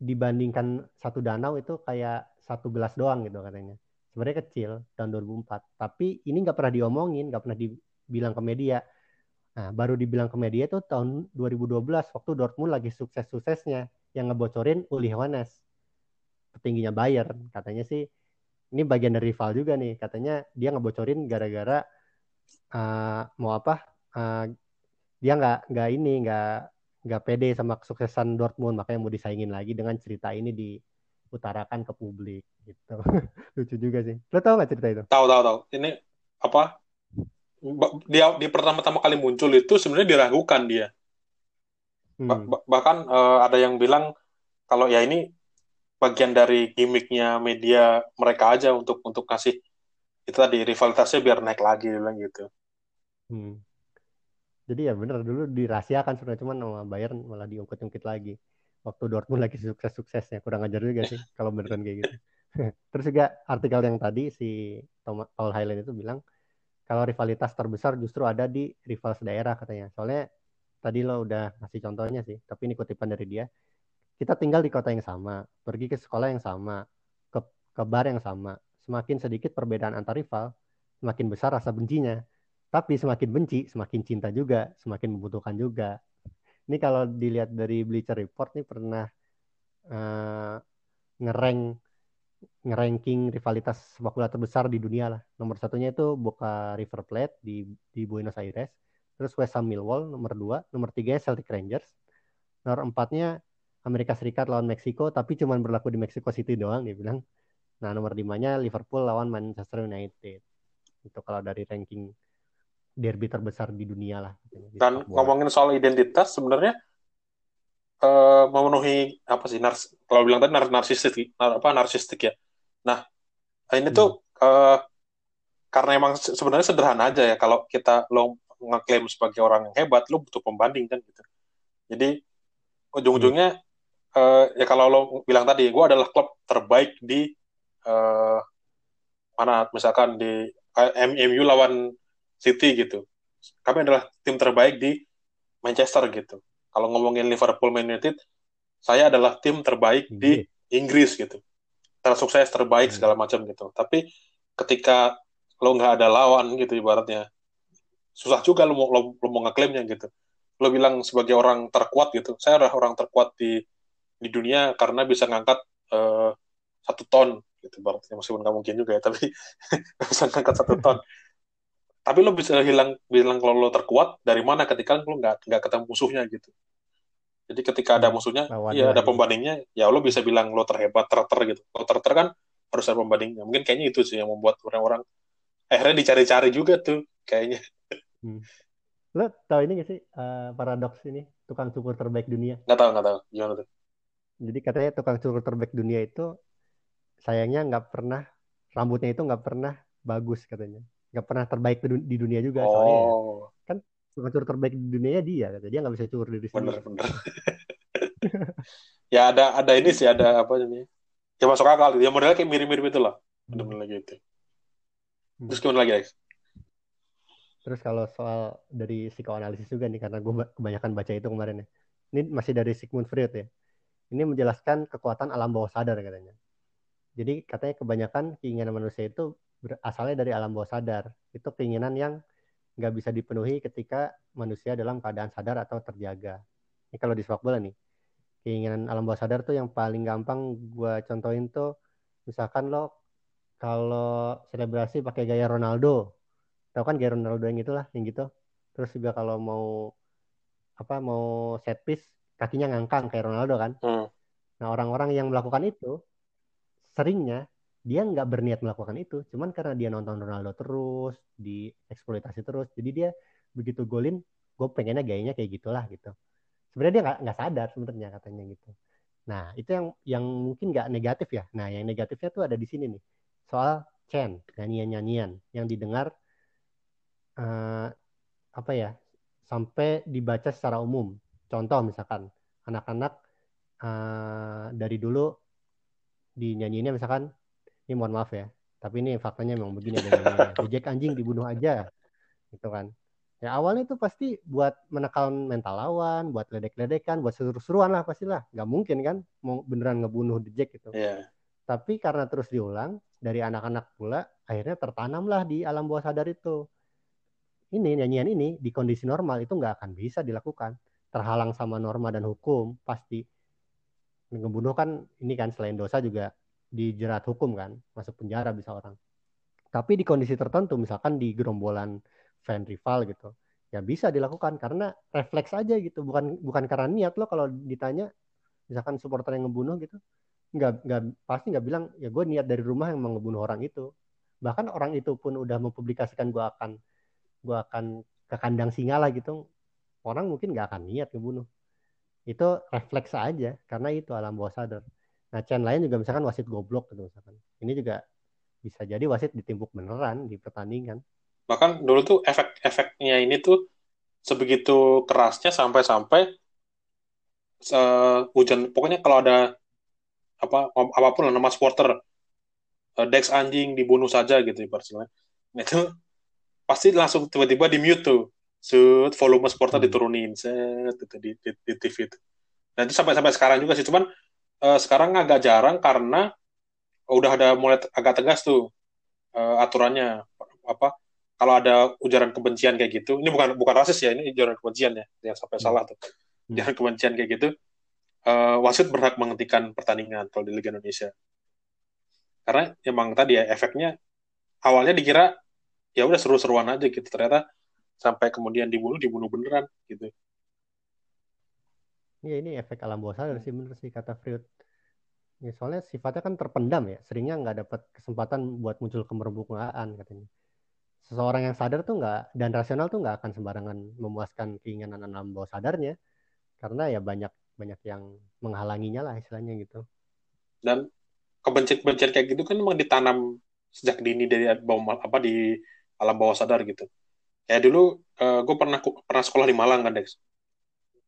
dibandingkan satu danau itu kayak satu gelas doang gitu katanya. Sebenarnya kecil tahun 2004. Tapi ini nggak pernah diomongin, nggak pernah dibilang ke media Nah, baru dibilang ke media itu tahun 2012 waktu Dortmund lagi sukses-suksesnya yang ngebocorin Uli Hoeneß petingginya Bayern katanya sih ini bagian dari rival juga nih katanya dia ngebocorin gara-gara uh, mau apa uh, dia nggak nggak ini nggak nggak pede sama kesuksesan Dortmund makanya mau disaingin lagi dengan cerita ini diutarakan ke publik gitu. Lucu juga sih. Lo tau nggak cerita itu? Tahu tahu tahu ini apa? Dia di pertama-tama kali muncul itu sebenarnya diragukan dia. Hmm. bahkan uh, ada yang bilang kalau ya ini bagian dari gimmicknya media mereka aja untuk untuk kasih itu tadi rivalitasnya biar naik lagi bilang gitu. Hmm. Jadi ya bener dulu dirahasiakan sebenarnya cuman sama Bayern malah diungkit-ungkit lagi. Waktu Dortmund lagi sukses-suksesnya kurang ajar juga sih kalau beneran kayak gitu. Terus juga artikel yang tadi si Paul Highland itu bilang kalau rivalitas terbesar justru ada di rival sedaerah katanya. Soalnya tadi lo udah ngasih contohnya sih, tapi ini kutipan dari dia. Kita tinggal di kota yang sama, pergi ke sekolah yang sama, ke, ke bar yang sama. Semakin sedikit perbedaan antar rival, semakin besar rasa bencinya. Tapi semakin benci, semakin cinta juga, semakin membutuhkan juga. Ini kalau dilihat dari Bleacher Report nih pernah uh, ngereng ngeranking rivalitas sepak bola terbesar di dunia lah. Nomor satunya itu Boca River Plate di di Buenos Aires. Terus West Ham Millwall nomor dua. Nomor tiga Celtic Rangers. Nomor empatnya Amerika Serikat lawan Meksiko, tapi cuma berlaku di Mexico City doang dia bilang. Nah nomor limanya Liverpool lawan Manchester United. Itu kalau dari ranking derby terbesar di dunia lah. Dan ngomongin soal identitas sebenarnya uh, memenuhi apa sih nars kalau bilang tadi nar narsistik nar apa narsistik ya Nah, ini hmm. tuh uh, karena emang sebenarnya sederhana aja ya kalau kita lo ngeklaim sebagai orang yang hebat, lo butuh pembanding kan gitu. Jadi ujung-ujungnya hmm. Uh, ya kalau lo bilang tadi, gue adalah klub terbaik di uh, mana misalkan di MU lawan City gitu. Kami adalah tim terbaik di Manchester gitu. Kalau ngomongin Liverpool Man United, saya adalah tim terbaik di Inggris gitu tersukses terbaik hmm. segala macam gitu tapi ketika lo nggak ada lawan gitu ibaratnya susah juga lo mau lo, lo mau ngeklaimnya gitu lo bilang sebagai orang terkuat gitu saya adalah orang terkuat di di dunia karena bisa ngangkat uh, satu ton gitu ibaratnya meskipun nggak mungkin juga ya tapi bisa ngangkat satu ton tapi lo bisa hilang bilang kalau lo terkuat dari mana ketika lo nggak nggak ketemu musuhnya gitu jadi ketika ada musuhnya, iya ada pembandingnya, ya lo bisa bilang lo terhebat, terter gitu. Lo terter kan harus ada pembandingnya. Mungkin kayaknya itu sih yang membuat orang-orang akhirnya dicari-cari juga tuh kayaknya. Hmm. Lo tau ini gak sih uh, paradoks ini tukang cukur terbaik dunia? Gak tau, gak tau. Gimana tuh? Jadi katanya tukang cukur terbaik dunia itu sayangnya nggak pernah rambutnya itu nggak pernah bagus katanya, nggak pernah terbaik di dunia juga. Oh. Soalnya ya, kan cukur terbaik di dunia dia kata dia nggak bisa cukur diri sendiri. Bener bener. Ya ada ada ini sih ada apa namanya? Ya masuk akal dia modelnya kayak mirip-mirip itu lah bener-bener gitu. Hmm. terus gimana lagi guys terus kalau soal dari psikoanalisis juga nih karena gue kebanyakan baca itu kemarin ya. Ini masih dari Sigmund Freud ya ini menjelaskan kekuatan alam bawah sadar katanya jadi katanya kebanyakan keinginan manusia itu asalnya dari alam bawah sadar itu keinginan yang nggak bisa dipenuhi ketika manusia dalam keadaan sadar atau terjaga. Ini kalau di sepak bola nih, keinginan alam bawah sadar tuh yang paling gampang gue contohin tuh, misalkan lo kalau selebrasi pakai gaya Ronaldo, tau kan gaya Ronaldo yang itulah, yang gitu. Terus juga kalau mau apa mau set piece kakinya ngangkang kayak Ronaldo kan. Hmm. Nah orang-orang yang melakukan itu seringnya dia nggak berniat melakukan itu, cuman karena dia nonton Ronaldo terus, dieksploitasi terus, jadi dia begitu golin, gue pengennya gayanya kayak gitulah gitu. Sebenarnya dia nggak sadar sebenarnya katanya gitu. Nah, itu yang yang mungkin nggak negatif ya. Nah, yang negatifnya tuh ada di sini nih. Soal chant, nyanyian-nyanyian yang didengar eh, apa ya? Sampai dibaca secara umum. Contoh misalkan anak-anak eh, dari dulu dinyanyiinnya misalkan ini mohon maaf ya, tapi ini faktanya memang begini ada. Bejek anjing dibunuh aja. Gitu kan. Ya awalnya itu pasti buat menekan mental lawan, buat ledek-ledekan, buat seru-seruan lah pastilah. Nggak mungkin kan mau beneran ngebunuh Jack gitu. Iya. Tapi karena terus diulang dari anak-anak pula, akhirnya tertanamlah di alam bawah sadar itu. Ini nyanyian ini di kondisi normal itu nggak akan bisa dilakukan. Terhalang sama norma dan hukum pasti. Ngebunuh kan ini kan selain dosa juga dijerat hukum kan, masuk penjara bisa orang. Tapi di kondisi tertentu, misalkan di gerombolan fan rival gitu, ya bisa dilakukan karena refleks aja gitu, bukan bukan karena niat lo kalau ditanya, misalkan supporter yang ngebunuh gitu, nggak nggak pasti nggak bilang ya gue niat dari rumah yang mau ngebunuh orang itu. Bahkan orang itu pun udah mempublikasikan gue akan gue akan ke kandang singa lah gitu, orang mungkin nggak akan niat ngebunuh. Itu refleks aja karena itu alam bawah sadar. Nah, chain lain juga misalkan wasit goblok gitu misalkan. Ini juga bisa jadi wasit ditimpuk beneran di pertandingan. Bahkan dulu tuh efek-efeknya ini tuh sebegitu kerasnya sampai-sampai eh, hujan pokoknya kalau ada apa apa pun lah nama supporter eh, Dex anjing dibunuh saja gitu ibaratnya. Nah, itu pasti langsung tiba-tiba di mute tuh. Set, volume supporter Hmm. diturunin set itu di, di, di TV itu. Dan itu sampai sampai sekarang juga sih. Cuman eh, sekarang agak jarang karena udah ada mulai agak tegas tuh eh, aturannya apa kalau ada ujaran kebencian kayak gitu ini bukan bukan rasis ya ini ujaran kebencian ya yang sampai Hmm. salah tuh ujaran kebencian kayak gitu eh, wasit berhak menghentikan pertandingan kalau di Liga Indonesia karena emang tadi ya efeknya awalnya dikira ya udah seru-seruan aja gitu ternyata sampai kemudian dibunuh dibunuh beneran gitu Iya ini efek alam bawah sadar sih bener sih kata Freud. Ya, soalnya sifatnya kan terpendam ya, seringnya nggak dapat kesempatan buat muncul kemerbukaan katanya. Seseorang yang sadar tuh nggak dan rasional tuh nggak akan sembarangan memuaskan keinginan alam bawah sadarnya, karena ya banyak banyak yang menghalanginya lah istilahnya gitu. dan kebencian-kebencian kayak gitu kan memang ditanam sejak dini dari bawah apa di alam bawah sadar gitu. Ya dulu gue pernah pernah sekolah di Malang kan Dex.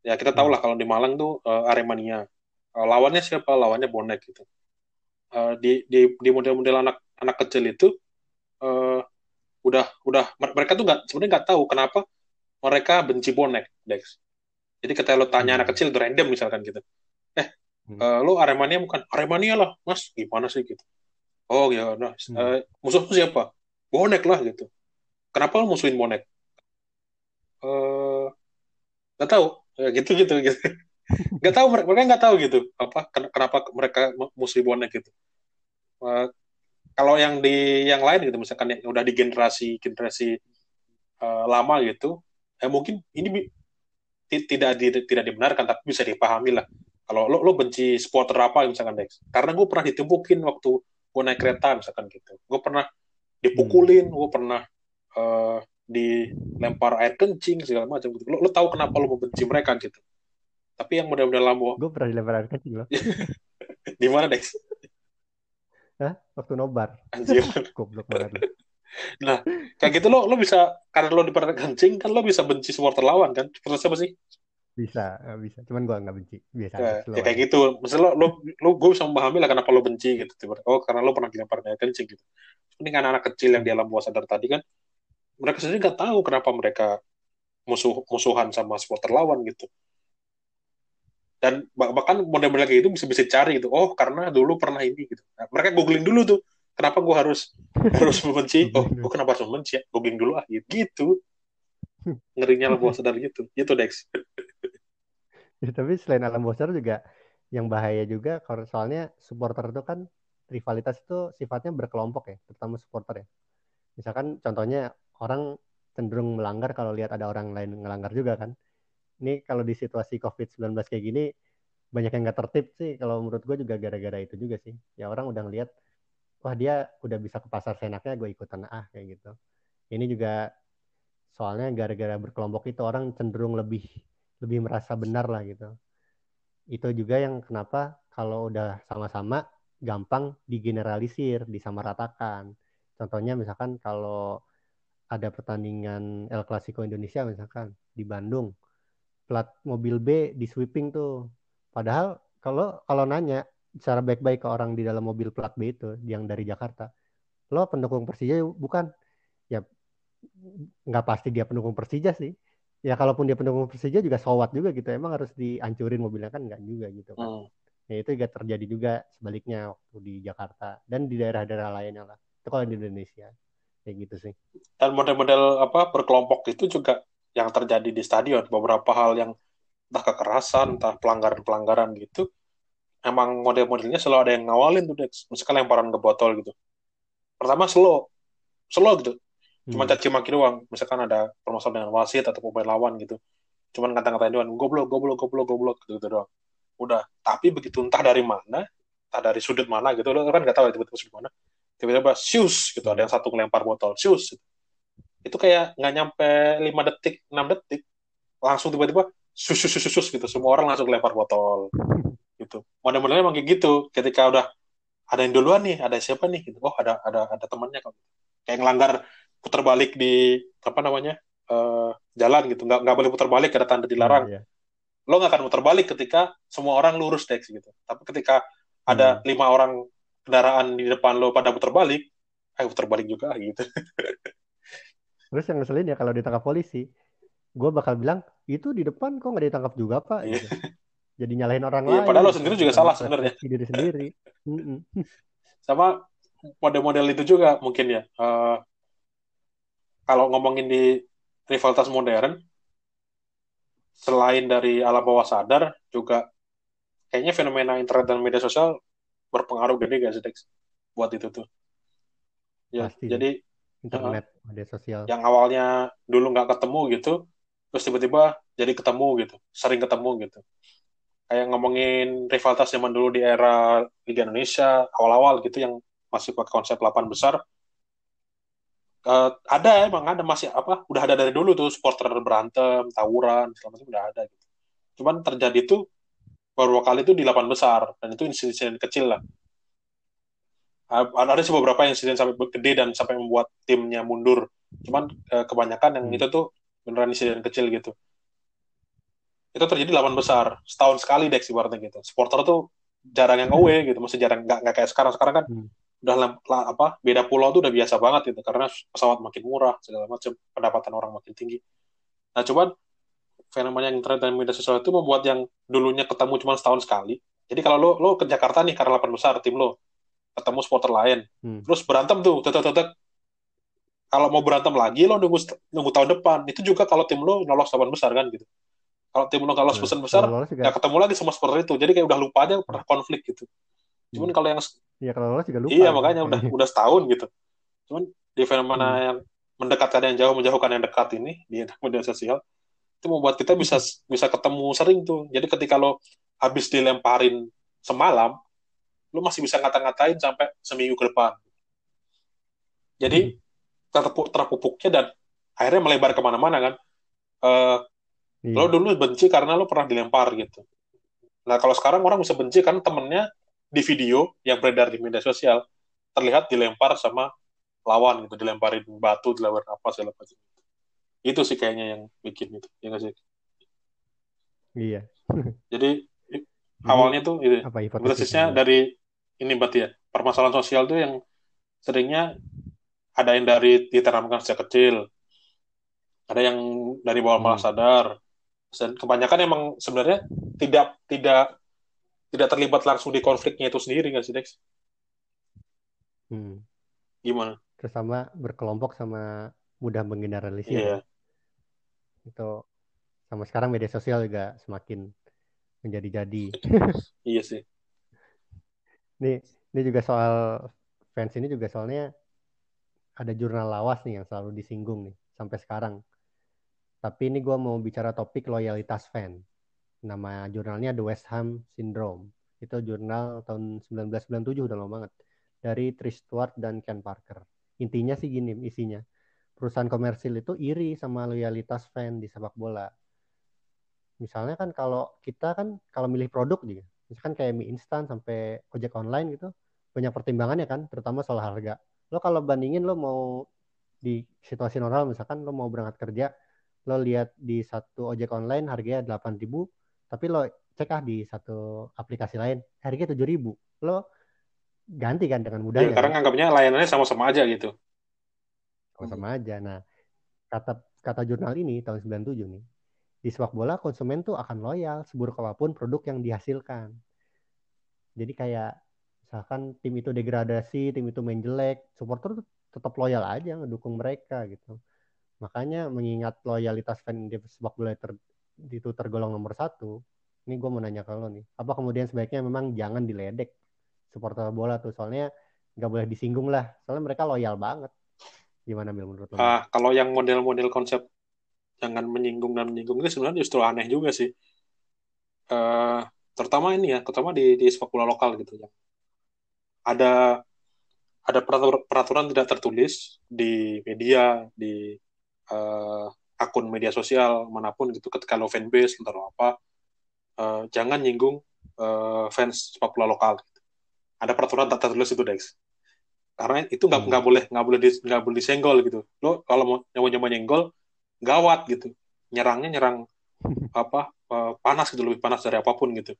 Ya kita tahu lah kalau di Malang tuh eh, Aremania. Eh, lawannya siapa? Lawannya bonek gitu. Eh, di di di model-model anak anak kecil itu eh, udah udah mereka tuh nggak sebenarnya nggak tahu kenapa mereka benci bonek Dex. Jadi ketika lo tanya Hmm. anak kecil itu random misalkan gitu. Hmm. Eh, lo Aremania bukan Aremania lah, Mas. Gimana sih gitu? Oh ya, nah, Hmm. eh, musuh tuh siapa? Bonek lah gitu. Kenapa lo musuhin bonek? Eh, nggak tahu. Ya, gitu gitu gitu. Nggak tahu mereka nggak tahu gitu apa ken- kenapa mereka mu- musuhin bonek gitu. Eh, kalau yang di yang lain gitu misalkan yang udah di generasi generasi eh, lama gitu, eh mungkin ini tidak di- tidak dibenarkan tapi bisa dipahami lah. Kalau lo lo benci supporter apa misalkan Dex? Karena gue pernah ditimpukin waktu gue naik kereta misalkan gitu. Gue pernah dipukulin, gue pernah eh, dilempar air kencing segala macam gitu. Lo, lo tahu kenapa lo membenci mereka gitu. Tapi yang model-model lama Gue pernah dilempar air kecil loh, di mana Dex? Hah? waktu nobar. Anjir. Goblok banget. lu. Kayak gitu lo lo bisa karena lo di kencing kan lo bisa benci supporter lawan kan? Supporter siapa sih? Bisa, eh, bisa. Cuman gue nggak benci. Biasa Ya, ya kayak gitu. Misalnya lo, lo, lo gue bisa memahami lah kenapa lo benci gitu. Tiba- Oh, karena lo pernah dilempar air kencing gitu. Ini kan anak kecil yang di alam bawah sadar tadi kan, mereka sendiri nggak tahu kenapa mereka musuh musuhan sama supporter lawan gitu. Dan bah- bahkan model-model kayak gitu bisa bisa cari gitu. Oh, karena dulu pernah ini gitu. Nah, mereka googling dulu tuh. Kenapa gue harus harus membenci? Oh, gue kenapa harus membenci ya? Googling dulu ah gitu. gitu. Ngerinya alam bawah sadar gitu. Gitu Dex. Ya, tapi selain alam bawah sadar juga yang bahaya juga kalau soalnya supporter itu kan rivalitas itu sifatnya berkelompok ya, terutama supporter ya. Misalkan contohnya orang cenderung melanggar kalau lihat ada orang lain ngelanggar juga kan. Ini kalau di situasi COVID-19 kayak gini banyak yang nggak tertib sih kalau menurut gue juga gara-gara itu juga sih. Ya orang udah ngelihat wah dia udah bisa ke pasar senaknya gue ikutan ah kayak gitu. Ini juga soalnya gara-gara berkelompok itu orang cenderung lebih lebih merasa benar lah gitu. Itu juga yang kenapa kalau udah sama-sama gampang digeneralisir, disamaratakan. Contohnya misalkan kalau ada pertandingan El Clasico Indonesia misalkan di Bandung, plat mobil B di sweeping tuh. Padahal kalau kalau nanya secara baik-baik ke orang di dalam mobil plat B itu yang dari Jakarta, lo pendukung Persija bukan? Ya nggak pasti dia pendukung Persija sih. Ya kalaupun dia pendukung Persija juga sowat juga gitu. Emang harus dihancurin mobilnya kan nggak juga gitu kan. Hmm. Ya itu juga terjadi juga sebaliknya waktu di Jakarta dan di daerah-daerah lainnya lah. Itu kalau di Indonesia kayak gitu sih. Dan model-model apa berkelompok itu juga yang terjadi di stadion. Beberapa hal yang entah kekerasan, entah pelanggaran-pelanggaran gitu. Emang model-modelnya selalu ada yang ngawalin tuh, Dex. Misalkan lemparan ke botol gitu. Pertama slow, slow gitu. Cuma Hmm. caci maki doang. Misalkan ada permasalahan dengan wasit atau pemain lawan gitu. Cuman kata-katain doang, goblok, goblok, goblok, goblok, gitu, gitu doang. Udah. Tapi begitu entah dari mana, entah dari sudut mana gitu, lo kan nggak tahu ya tiba-tiba sudut mana. Tiba-tiba sius gitu, ada yang satu ngelempar botol, sius. Itu kayak nggak nyampe 5 detik, 6 detik, langsung tiba-tiba sus, sus, sus, sus, gitu. Semua orang langsung lempar botol. Gitu. Model-modelnya emang kayak gitu. Ketika udah ada yang duluan nih, ada siapa nih? Gitu. Oh, ada ada ada temannya kok. Kayak ngelanggar putar balik di apa namanya? eh, jalan gitu. Nggak nggak boleh putar balik ada tanda dilarang. Iya. Lo nggak akan putar balik ketika semua orang lurus Dex gitu. Tapi ketika ada Hmm. lima orang kendaraan di depan lo pada putar balik, ayo putar balik juga gitu. Terus yang ngeselin ya kalau ditangkap polisi, gue bakal bilang itu di depan kok nggak ditangkap juga pak. Iya. Gitu. Jadi nyalahin orang Iya, lain. padahal lo sendiri juga salah sebenarnya. Diri sendiri. Sama model-model itu juga mungkin ya. eh, kalau ngomongin di rivalitas modern, selain dari alam bawah sadar, juga kayaknya fenomena internet dan media sosial berpengaruh gede gak sih, Dex? Buat itu tuh. Ya, Pasti. jadi Internet, media sosial. yang awalnya dulu nggak ketemu gitu, terus tiba-tiba jadi ketemu gitu, sering ketemu gitu. Kayak ngomongin rivalitas zaman dulu di era Liga Indonesia, awal-awal gitu yang masih pakai konsep 8 besar, Eh, ada emang ada masih apa udah ada dari dulu tuh supporter berantem tawuran segala macam udah ada gitu cuman terjadi tuh beberapa kali tuh di 8 besar dan itu insiden kecil lah. Ah, ada sih beberapa insiden sampai gede dan sampai membuat timnya mundur. Cuman eh, kebanyakan yang Hmm. itu tuh beneran insiden kecil gitu. Itu terjadi 8 besar setahun sekali Dex ibaratnya gitu. Supporter tuh jarang yang away gitu masih jarang nggak nggak kayak sekarang. Sekarang kan Hmm. udah lah, apa beda pulau tuh udah biasa banget gitu karena pesawat makin murah segala macam pendapatan orang makin tinggi. Nah cuman fenomena yang internet dan media sosial itu membuat yang dulunya ketemu cuma setahun sekali jadi kalau lo lo ke Jakarta nih karena 8 besar tim lo ketemu supporter lain Hmm. terus berantem tuh tetek tetek kalau mau berantem lagi lo nunggu nunggu tahun depan itu juga kalau tim lo lolos 8 besar kan gitu kalau tim lo nggak lolos Nah, besar besar nggak ketemu lagi sama supporter itu jadi kayak udah lupa aja pernah konflik gitu cuman Hmm. kalau yang ya kalau lolos juga lupa. Iya gitu. makanya udah udah setahun gitu. Cuman di fenomena Hmm. yang mendekatkan yang jauh menjauhkan yang dekat ini di media sosial itu membuat kita bisa bisa ketemu sering tuh. Jadi ketika lo habis dilemparin semalam, lo masih bisa ngata-ngatain sampai seminggu ke depan. Jadi terpupuk terpupuknya dan akhirnya melebar ke mana-mana kan. Eh, Iya. lo dulu benci karena lo pernah dilempar gitu. Nah kalau sekarang orang bisa benci karena temennya di video yang beredar di media sosial terlihat dilempar sama lawan gitu, dilemparin batu, dilemparin apa segala macam. Itu sih kayaknya yang bikin itu, ya nggak sih? Iya. Jadi awalnya tuh itu, apa hipotesisnya? hipotesisnya dari ini berarti ya permasalahan sosial tuh yang seringnya ada yang dari ditanamkan sejak kecil, ada yang dari bawah malah Hmm. sadar, dan kebanyakan emang sebenarnya tidak tidak tidak terlibat langsung di konfliknya itu sendiri nggak sih Dex? Hmm. Gimana? Terus sama berkelompok sama mudah menggeneralisir. Iya, Itu sama sekarang media sosial juga semakin menjadi-jadi. iya sih. Nih, ini juga soal fans ini juga soalnya ada jurnal lawas nih yang selalu disinggung nih sampai sekarang. Tapi ini gue mau bicara topik loyalitas fan. Nama jurnalnya The West Ham Syndrome. Itu jurnal tahun 1997 udah lama banget. Dari Trish Stewart dan Ken Parker. Intinya sih gini isinya. Perusahaan komersil itu iri sama loyalitas fan di sepak bola. Misalnya kan kalau kita kan kalau milih produk juga, misalkan kayak mie instan sampai ojek online gitu banyak pertimbangannya kan terutama soal harga lo kalau bandingin lo mau di situasi normal misalkan lo mau berangkat kerja lo lihat di satu ojek online harganya 8.000 tapi lo cek ah di satu aplikasi lain harganya 7.000 lo ganti kan dengan Ya, mudahnya karena kan? nganggapnya layanannya sama-sama aja gitu. Sama aja. Nah, kata kata jurnal ini tahun 97 nih, di sepak bola konsumen tuh akan loyal seburuk apa pun produk yang dihasilkan. Jadi kayak misalkan tim itu degradasi, tim itu main jelek, supporter tuh tetap loyal aja ngedukung mereka gitu. Makanya mengingat loyalitas fan di sepak bola ter- itu tergolong nomor satu, ini gue mau nanya ke lo nih, apa kemudian sebaiknya memang jangan diledek supporter bola tuh, soalnya nggak boleh disinggung lah, soalnya mereka loyal banget. Gimana Mil menurut lo? Ah, kalau yang model-model konsep jangan menyinggung dan menyinggung itu sebenarnya justru aneh juga sih. Eh, terutama ini ya, terutama di di sepak bola lokal gitu ya. Ada ada peraturan, peraturan tidak tertulis di media, di eh, akun media sosial mana pun gitu ketika lo fanbase atau apa eh, jangan nyinggung eh, fans sepak bola lokal. Ada peraturan tak tertulis itu Dex. Karena itu nggak Hmm. nggak boleh nggak boleh nggak boleh disenggol gitu. Lo kalau mau nyoba nyoba nyenggol gawat gitu. Nyerangnya nyerang apa eh, panas gitu lebih panas dari apa pun gitu.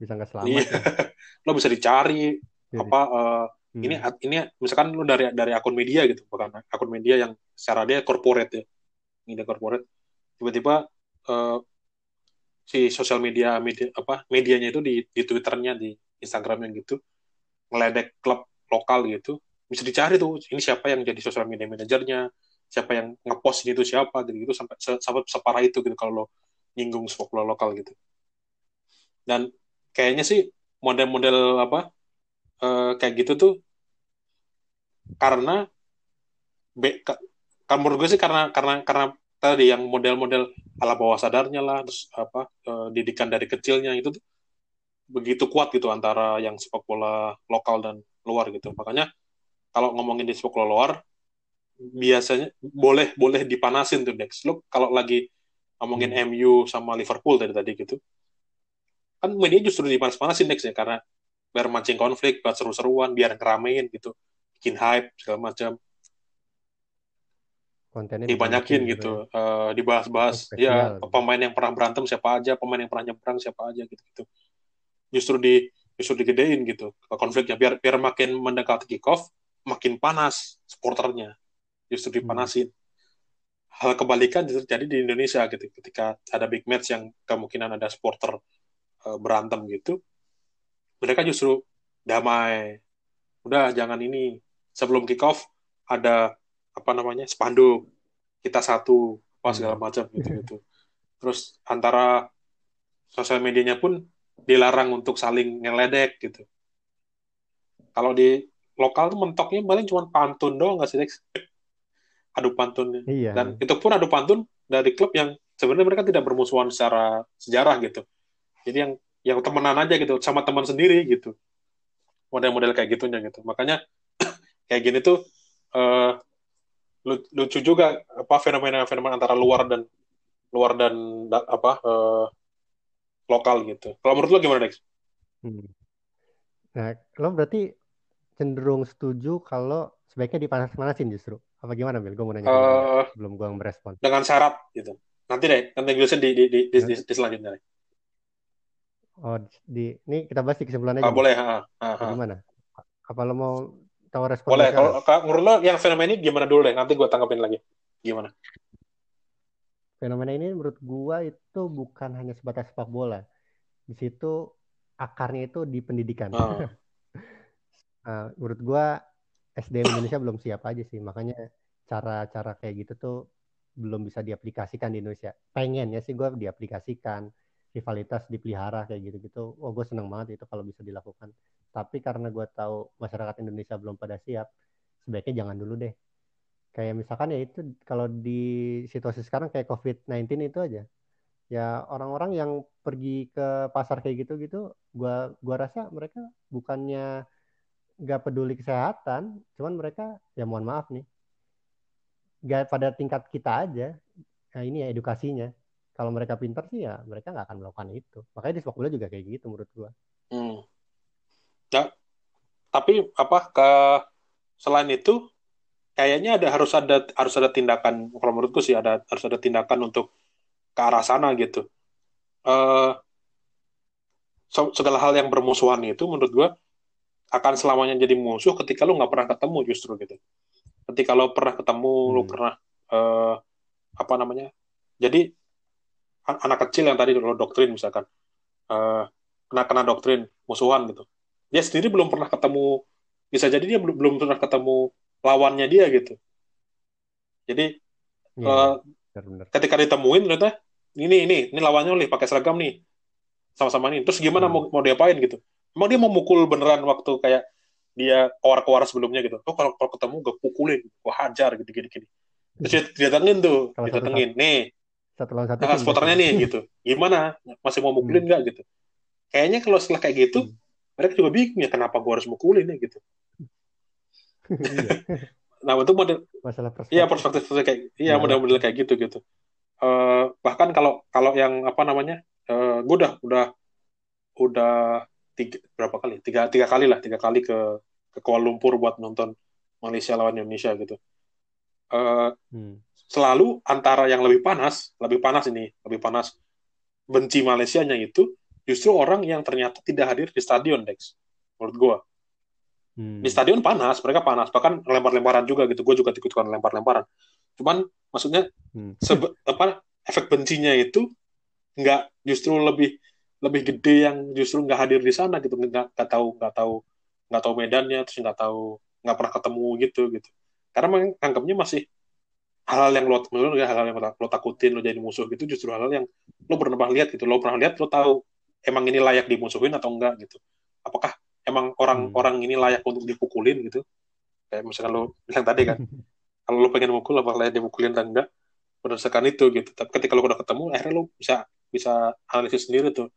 Bisa nggak selamat Iya. ya? Lo bisa dicari Jadi, apa eh, hmm. ini ini misalkan lu dari dari akun media gitu bukan akun media yang secara dia corporate ya media corporate tiba-tiba eh, si sosial media media apa medianya itu di di twitternya di instagramnya gitu ngeledek klub lokal gitu. Bisa dicari tuh ini siapa yang jadi sosial media manajernya siapa yang ngepost ini tuh siapa gitu gitu sampai sampai separah itu gitu kalau lo nyinggung sepak bola lokal gitu. Dan kayaknya sih model-model apa eh, kayak gitu tuh karena be, ka- kan menurut gue sih karena karena karena tadi yang model-model ala bawah sadarnya lah terus apa eh, didikan dari kecilnya itu tuh begitu kuat gitu antara yang sepak bola lokal dan luar gitu. Makanya kalau ngomongin di sepak luar biasanya boleh boleh dipanasin tuh Dex. Lo kalau lagi ngomongin MU sama Liverpool dari tadi gitu kan media justru dipanas-panasin Dex ya karena biar mancing konflik buat seru-seruan biar ngeramein gitu. Bikin hype segala macam. Kontennya dibanyakin gitu. Eh, dibahas-bahas. Ya gitu. pemain yang pernah berantem siapa aja pemain yang pernah nyebrang siapa aja gitu gitu justru di justru digedein gitu. Konfliknya. Biar biar makin mendekati kick off makin panas supporternya. Justru dipanasin. Hal kebalikan justru terjadi di Indonesia gitu. Ketika ada big match yang kemungkinan ada supporter eh, berantem gitu mereka justru damai. Udah jangan ini. Sebelum kick off ada apa namanya spanduk. Kita satu apa segala Hmm. macam gitu gitu terus antara sosial medianya pun dilarang untuk saling ngeledek gitu. Kalau di lokal tuh mentoknya paling cuma pantun doang nggak sih Dex adu pantunnya Iya. dan itu pun adu pantun dari klub yang sebenarnya mereka tidak bermusuhan secara sejarah gitu. Jadi yang yang temenan aja gitu sama teman sendiri gitu. Model-model kayak gitunya gitu. Makanya kayak gini tuh lu- lucu juga apa fenomena-fenomena antara luar dan luar dan da- apa eh, lokal gitu kalau menurut lu gimana Dex? Hmm. Nah, lo berarti cenderung setuju kalau sebaiknya dipanas-panasin justru. Apa gimana, Bil? Gue mau nanya dulu Eh, sebelum gue merespon. dengan syarat gitu nanti deh nanti jelasin di di di, di, di, di selanjutnya. Oh, di ini kita bahas di kesimpulan aja. Ah, boleh ha, ha, ha. Gimana? Apa lo mau tahu respon boleh gue kalau menurut lo yang fenomena ini gimana dulu deh nanti gue tanggapin lagi gimana Fenomena ini menurut gua itu bukan hanya sebatas sepak bola. Di situ akarnya itu di pendidikan. Ah. Eh, menurut gua SDM Indonesia belum siap aja sih. Makanya cara-cara kayak gitu tuh belum bisa diaplikasikan di Indonesia. Pengennya sih gua diaplikasikan, rivalitas dipelihara kayak gitu-gitu. Oh, gue seneng banget itu kalau bisa dilakukan. Tapi karena gua tahu masyarakat Indonesia belum pada siap, sebaiknya jangan dulu deh. Kayak misalkan ya itu kalau di situasi sekarang kayak COVID-19 itu aja. Ya orang-orang yang pergi ke pasar kayak gitu-gitu, gua gua rasa mereka bukannya nggak peduli kesehatan, cuman mereka ya mohon maaf nih, nggak pada tingkat kita aja. Nah ini ya edukasinya. kalau mereka pintar sih ya mereka nggak akan melakukan itu makanya di sepak bola juga kayak gitu menurut gua Hmm. Ya, tapi apa ke selain itu kayaknya ada harus ada harus ada tindakan kalau menurutku sih ada harus ada tindakan untuk ke arah sana gitu. Eh so- segala hal yang bermusuhan itu menurut gua akan selamanya jadi musuh ketika lu nggak pernah ketemu justru gitu. Ketika lo pernah ketemu, lu Hmm. pernah eh apa namanya? Jadi an- anak kecil yang tadi lo doktrin misalkan eh kena kena doktrin musuhan gitu. Dia sendiri belum pernah ketemu bisa jadi dia belum belum pernah ketemu lawannya dia gitu. Jadi Iya, eh, benar-benar. ketika ditemuin ternyata ini ini ini lawannya nih pakai seragam nih. Sama-sama nih. Terus gimana Hmm. mau mau diapain gitu? Emang dia mau mukul beneran waktu kayak dia kewar-kewar sebelumnya gitu. Oh kalau kalau ketemu gue pukulin gue hajar gitu gini. Gini terus dia didatengin tuh Kalau didatengin nih. Satu lawan satu nah, nih gitu. Gimana? Masih mau mukulin nggak gitu? Kayaknya kalau setelah kayak gitu Hmm. mereka juga bingung ya kenapa gue harus mukulin ya gitu nah itu model masalah perspektif Iya perspektif kayak iya Iya. model-model kayak gitu gitu. Eh, bahkan kalau kalau yang apa namanya, eh gue udah udah udah tiga berapa kali? Tiga tiga kali lah, tiga kali ke ke Kuala Lumpur buat nonton Malaysia lawan Indonesia gitu. Eh Hmm. selalu antara yang lebih panas, lebih panas ini, lebih panas benci Malaysianya itu justru orang yang ternyata tidak hadir di stadion, Dex. Menurut gue Hmm. di stadion panas, mereka panas, bahkan lempar-lemparan juga gitu. Gue juga ikut-ikutan lempar-lemparan. Cuman maksudnya Hmm. sebe- apa efek bencinya itu nggak justru lebih lebih gede yang justru nggak hadir di sana gitu, nggak nggak tahu nggak tahu nggak tahu medannya, terus nggak tahu nggak pernah ketemu gitu gitu. Karena memang anggapnya masih hal-hal yang lo menurut lo, hal-hal yang lo takutin lo jadi musuh gitu justru hal-hal yang lo pernah lihat gitu lo pernah lihat lo tahu emang ini layak dimusuhin atau enggak gitu apakah emang orang-orang ini layak untuk dipukulin gitu. Kayak misalkan lo yang tadi kan kalau lo pengen mukul apa layak dipukulin atau enggak? Berdasarkan itu gitu. Tapi ketika lo udah ketemu akhirnya lo bisa bisa analisis sendiri tuh.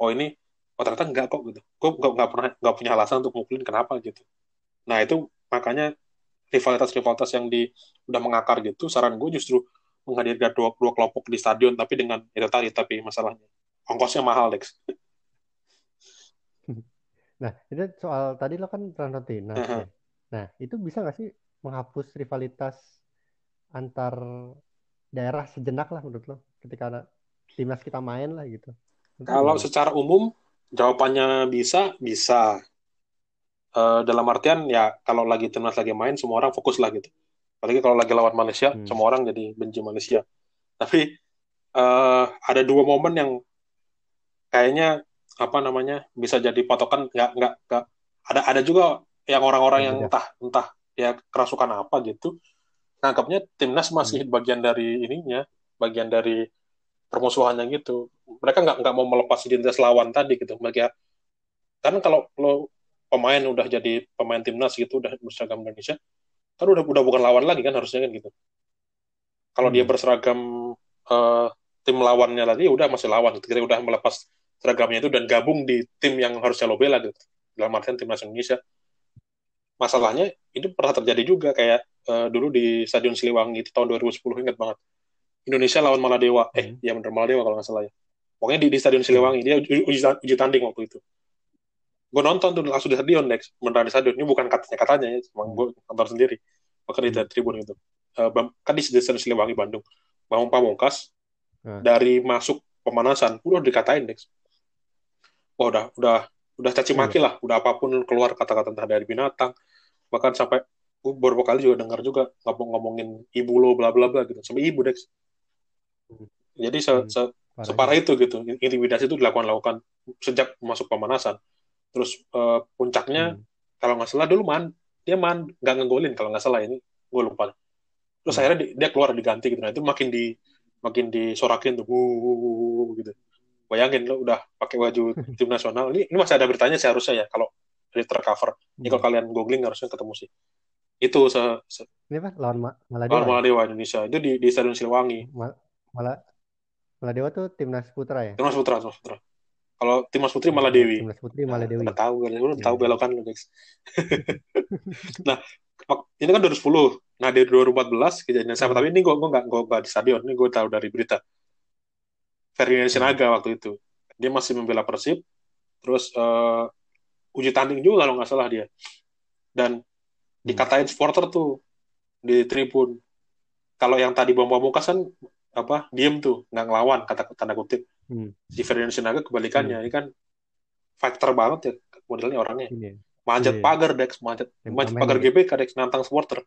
Oh ini oh ternyata enggak kok gitu. Gue nggak nggak pernah nggak punya alasan untuk mukulin kenapa gitu. Nah itu makanya rivalitas-rivalitas yang di udah mengakar gitu saran gue justru menghadirkan dua, dua kelompok di stadion tapi dengan itu tadi tapi masalahnya ongkosnya mahal Lex Nah, itu soal tadi lo kan timnas Aha. ya. Nah, itu bisa nggak sih menghapus rivalitas antar daerah sejenak lah menurut lo ketika ada timnas kita main lah gitu. Menurut Kalau secara umum jawabannya bisa, bisa. Eh, dalam artian ya kalau lagi timnas lagi main semua orang fokus lah gitu. Apalagi kalau lagi lawan Malaysia, Hmm. semua orang jadi benci Malaysia. Tapi eh, ada dua momen yang kayaknya apa namanya bisa jadi patokan nggak nggak nggak. Ada ada juga yang orang-orang yang Beda. entah entah ya kerasukan apa gitu nganggapnya timnas masih bagian dari ininya bagian dari permusuhannya gitu. Mereka nggak nggak mau melepas identitas lawan tadi gitu. Mereka kan kalau lo pemain udah jadi pemain timnas gitu udah berseragam Indonesia kan udah udah bukan lawan lagi kan harusnya kan gitu. Kalau dia Hmm. berseragam eh, tim lawannya lagi udah masih lawan. Ketika udah melepas seragamnya itu dan gabung di tim yang harusnya lo bela gitu. Dalam artian timnas Indonesia. Masalahnya ini pernah terjadi juga kayak eh, dulu di Stadion Siliwangi itu tahun 2010 ingat banget. Indonesia lawan Maladewa. Eh Hmm. ya bener Maladewa kalau nggak salah ya. Pokoknya di, di Stadion Siliwangi dia uji, uji, uji tanding waktu itu. Gue nonton tuh langsung di stadion Dex beneran di stadion. Ini bukan katanya katanya ya. Cuma gue nonton sendiri. Bahkan di Hmm. tribun itu Eh, Bam- kan di Stadion Siliwangi Bandung. Bang Pamungkas Hmm. dari masuk pemanasan udah dikatain Dex wah udah udah udah caci maki lah. Udah apa pun keluar kata-kata entah dari binatang. Bahkan sampai gue beberapa kali juga dengar juga ngomong ngomongin ibu lo bla bla bla gitu. Sampai ibu Dex. Hmm. jadi se, Hmm. se- Parah separah itu gitu. Intimidasi itu dilakukan lakukan sejak masuk pemanasan. Terus eh, puncaknya Hmm. kalau nggak salah dulu man dia man nggak ngegolin kalau nggak salah ini. Gue lupa. Terus Hmm. akhirnya di- dia keluar diganti gitu. Nah itu makin di makin disorakin tuh. Wuh, wuh, wuh, gitu bayangin lo udah pakai baju tim nasional ini ini masih ada beritanya seharusnya ya kalau tercover ini kalau Hmm. kalian googling harusnya ketemu sih itu se, se Ini apa? Lawan Ma- lawan Maladewa. ya? Maladewa Indonesia itu di di Stadion Siliwangi Ma- Mala Maladewa tuh timnas putra ya? Timnas Putra Timnas Putra kalau Timnas Putri Hmm, Maladewi Timnas putri Maladewi. udah tahu kalian udah Iya, tahu iya. belokan lu guys nah ini kan 2010 nah dari 2014 kejadian sama Hmm. tapi ini gue gue nggak gue nggak di stadion ini gue tahu dari berita Ferdinand Sinaga waktu itu. Dia masih membela Persib, terus eh, uji tanding juga kalau nggak salah dia. Dan dikatain supporter tuh di tribun. Kalau yang tadi bom Pamungkas kan apa diem tuh nggak ngelawan kata tanda kutip. Hmm. Si Ferdinand Sinaga kebalikannya ini kan fighter banget ya modelnya orangnya. Ini. Manjat Iya. pagar Dex, manjat, manjat Temperamen pagar ya. GBK Dex nantang supporter.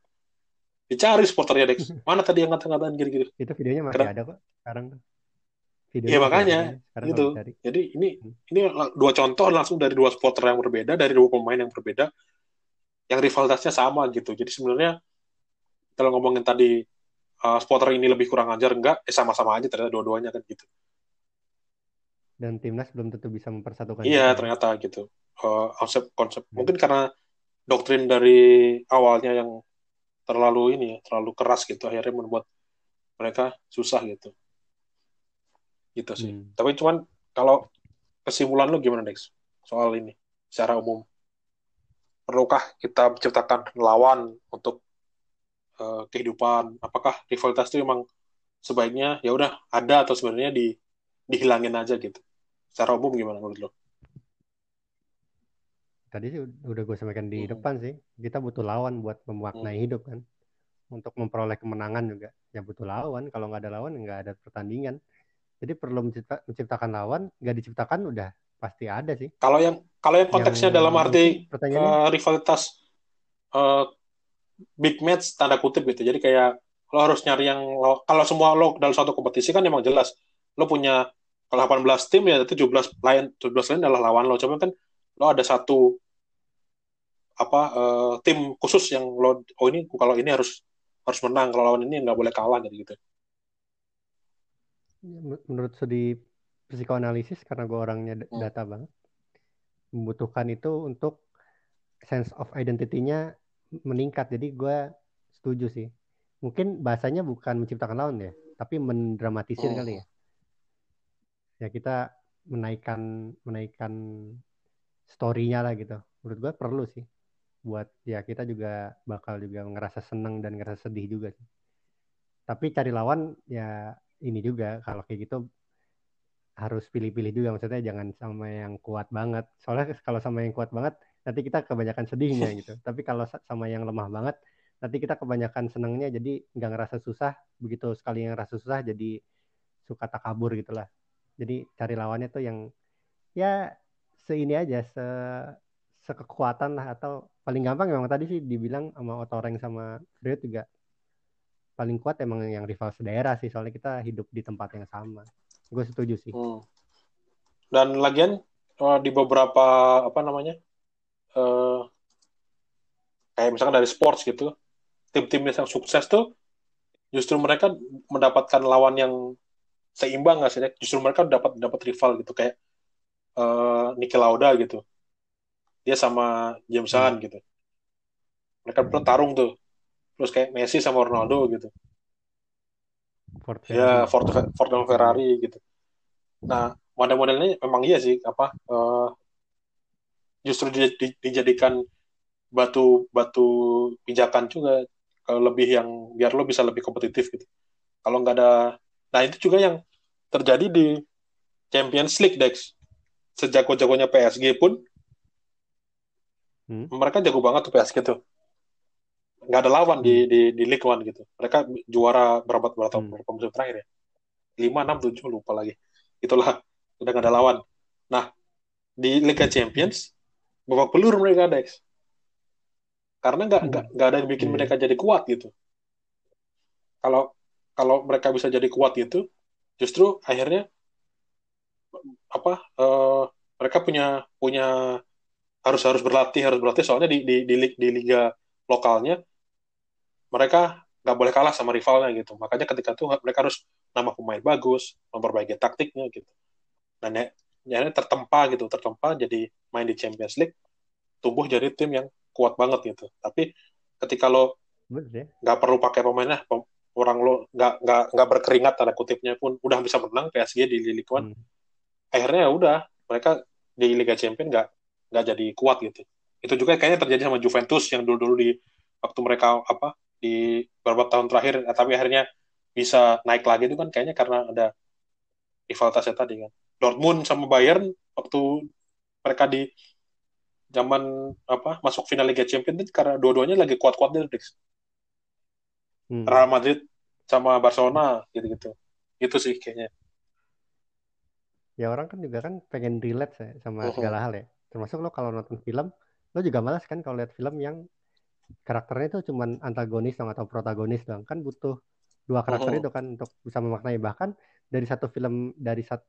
Dicari supporternya Dex. Mana tadi yang ngata-ngatain gitu-gitu. Itu videonya masih Karena- ada kok sekarang Iya, masih makanya, gitu. Jadi ini Hmm. ini dua contoh langsung dari dua supporter yang berbeda, dari dua pemain yang berbeda, yang rivalitasnya sama gitu. Jadi sebenarnya kalau ngomongin tadi uh, supporter ini lebih kurang ajar enggak, eh sama-sama aja ternyata dua-duanya kan gitu. Dan timnas belum tentu bisa mempersatukan. Iya juga. ternyata gitu. Uh, konsep konsep Hmm. mungkin karena doktrin dari awalnya yang terlalu ini ya, terlalu keras gitu, akhirnya membuat mereka susah gitu. Gitu sih. Hmm. Tapi cuman kalau kesimpulan lu gimana Dex soal ini secara umum? Perlukah kita menciptakan lawan untuk eh, kehidupan? Apakah rivalitas itu memang sebaiknya ya udah ada atau sebenarnya di dihilangin aja gitu? Secara umum gimana menurut lo? Tadi sih udah gue sampaikan di Hmm. depan sih. Kita butuh lawan buat memaknai hidup kan. Untuk memperoleh kemenangan juga. Ya butuh lawan. Kalau nggak ada lawan, nggak ada pertandingan. Jadi perlu mencipta- menciptakan lawan. Nggak diciptakan udah pasti ada sih. Kalau yang kalau yang konteksnya Yang dalam arti eh, rivalitas eh, big match tanda kutip gitu. Jadi kayak lo harus nyari yang lo, kalau semua lo dalam suatu kompetisi kan emang jelas lo punya kalau 18 tim ya itu 17 lain 17 lain adalah lawan lo. Coba kan lo ada satu apa eh, tim khusus yang lo oh ini kalau ini harus harus menang kalau lawan ini nggak boleh kalah gitu gitu. Men- menurut studi psikoanalisis karena gue orangnya Hmm. data banget membutuhkan itu untuk sense of identity-nya meningkat. Jadi gue setuju sih. Mungkin bahasanya bukan menciptakan lawan ya tapi mendramatisir Hmm. kali ya. Ya kita menaikkan menaikkan story-nya lah gitu. Menurut gue perlu sih. Buat ya kita juga bakal juga ngerasa seneng dan ngerasa sedih juga sih. Tapi cari lawan ya ini juga kalau kayak gitu harus pilih-pilih juga maksudnya jangan sama yang kuat banget. Soalnya kalau sama yang kuat banget nanti kita kebanyakan sedihnya gitu. Tapi kalau sa- sama yang lemah banget nanti kita kebanyakan senengnya jadi nggak ngerasa susah. Begitu sekali yang ngerasa susah jadi suka takabur gitulah. Jadi cari lawannya tuh yang ya seini aja se sekekuatan lah atau paling gampang memang tadi sih dibilang sama Otoreng sama Freud juga paling kuat emang yang rival sedaerah sih soalnya kita hidup di tempat yang sama gue setuju sih Hmm. Dan lagian eh, di beberapa apa namanya eh kayak misalkan dari sports gitu, tim-tim yang sukses tuh justru mereka mendapatkan lawan yang seimbang nggak sih? Justru mereka dapat dapat rival gitu kayak eh Niki Lauda gitu, dia sama James Harden gitu. Mereka bertarung tuh, terus kayak Messi sama Ronaldo gitu. Ford Ya. Ford, Ford dan Ferrari gitu. Nah, model-modelnya memang iya sih, apa eh, justru di- di- dijadikan batu batu pijakan juga kalau lebih yang biar lo bisa lebih kompetitif gitu. Kalau nggak ada, nah itu juga yang terjadi di Champions League Dex. Sejago-jagonya PSG pun Hmm. mereka jago banget tuh PSG tuh. Nggak ada lawan di, Hmm. di di League One gitu. Mereka juara berapa berapa Hmm. berapa musim terakhir ya? Lima, enam, tujuh lupa lagi. Itulah udah nggak ada lawan. Nah di Liga Champions babak belur mereka Dex. Karena nggak Hmm. nggak nggak ada yang bikin Iya. mereka jadi kuat gitu. Kalau kalau mereka bisa jadi kuat gitu, justru akhirnya apa eh, mereka punya punya harus harus berlatih harus berlatih soalnya di di di, di liga lokalnya mereka nggak boleh kalah sama rivalnya gitu. Makanya ketika itu mereka harus nambah pemain bagus memperbaiki taktiknya gitu. Dan ya, ya tertempa gitu tertempa jadi main di Champions League tumbuh jadi tim yang kuat banget gitu. Tapi ketika lo nggak perlu pakai pemainnya pem- orang lo nggak nggak nggak berkeringat tanda kutipnya pun udah bisa menang PSG di Ligue 1 Hmm. akhirnya ya udah mereka di Liga Champions nggak nggak jadi kuat gitu. Itu juga kayaknya terjadi sama Juventus yang dulu-dulu di waktu mereka apa di beberapa tahun terakhir eh, tapi akhirnya bisa naik lagi itu kan kayaknya karena ada rivalitasnya tadi kan. Dortmund sama Bayern waktu mereka di zaman apa masuk final Liga Champions itu karena dua-duanya lagi kuat-kuatnya Dix. Hmm. Real Madrid sama Barcelona gitu-gitu. Itu sih kayaknya. Ya orang kan juga kan pengen relate ya sama Mhm. segala hal ya. Termasuk lo kalau nonton film, lo juga malas kan kalau lihat film yang karakternya itu cuman antagonis dong atau protagonis dong. Kan butuh dua karakter Mhm. itu kan untuk bisa memaknai. Bahkan dari satu film dari sat,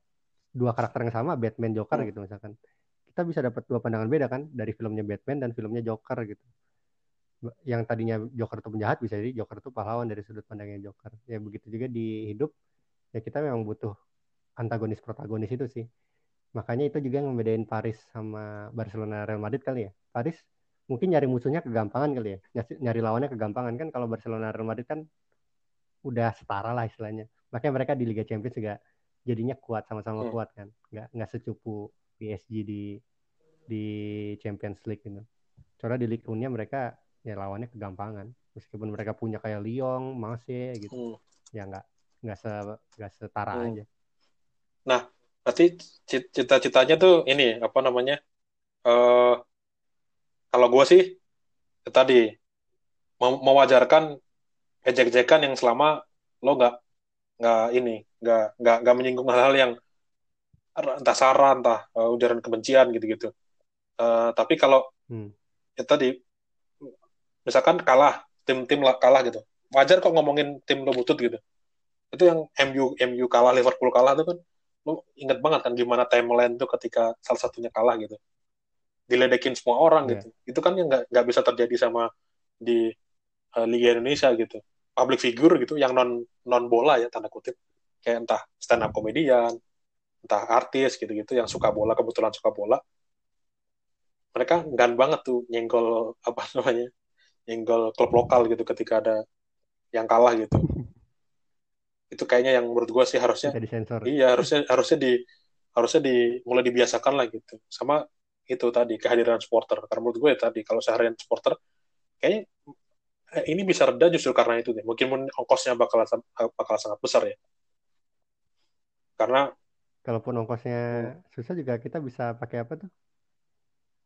dua karakter yang sama, Batman Joker Hmm. gitu misalkan. Kita bisa dapat dua pandangan beda kan dari filmnya Batman dan filmnya Joker gitu. Yang tadinya Joker itu penjahat bisa jadi Joker itu pahlawan dari sudut pandangnya Joker. Ya begitu juga di hidup ya kita memang butuh antagonis protagonis itu sih. Makanya itu juga yang membedain Paris sama Barcelona Real Madrid kali ya. Paris mungkin nyari musuhnya kegampangan kali ya. Nyari, nyari lawannya kegampangan kan kalau Barcelona Real Madrid kan udah setara lah istilahnya. Makanya mereka di Liga Champions juga jadinya kuat sama-sama Hmm. kuat kan. Nggak nggak secupu PSG di di Champions League gitu. Soalnya di Ligue 1-nya mereka ya lawannya kegampangan. Meskipun mereka punya kayak Lyon, Marseille gitu. Hmm. Ya nggak nggak se nggak setara Hmm. aja. Berarti ci- cita-citanya tuh ini apa namanya? eh kalau gue sih itu tadi mewajarkan ejek-ejekan yang selama lo nggak nggak ini nggak nggak nggak menyinggung hal-hal yang entah sara entah eh, ujaran kebencian gitu-gitu. Eh, tapi kalau Hmm. itu tadi misalkan kalah tim-tim lah- kalah gitu wajar kok ngomongin tim lo butut gitu itu yang MU MU kalah Liverpool kalah tuh kan lo inget banget kan gimana timeline tuh ketika salah satunya kalah gitu diledekin semua orang Iya. gitu. Itu kan yang nggak nggak bisa terjadi sama di eh, Liga Indonesia gitu. Public figure gitu yang non non bola ya tanda kutip. Kayak entah stand up komedian entah artis gitu-gitu yang suka bola kebetulan suka bola. Mereka enggan banget tuh nyenggol apa namanya nyenggol klub lokal gitu ketika ada yang kalah gitu. Itu kayaknya yang menurut gue sih harusnya iya harusnya harusnya di harusnya di mulai dibiasakan lah gitu. Sama itu tadi kehadiran supporter karena menurut gue ya tadi kalau seharian supporter kayaknya eh, ini bisa reda justru karena itu deh mungkin ongkosnya bakal bakal sangat besar ya karena Kalaupun ongkosnya susah juga kita bisa pakai apa tuh?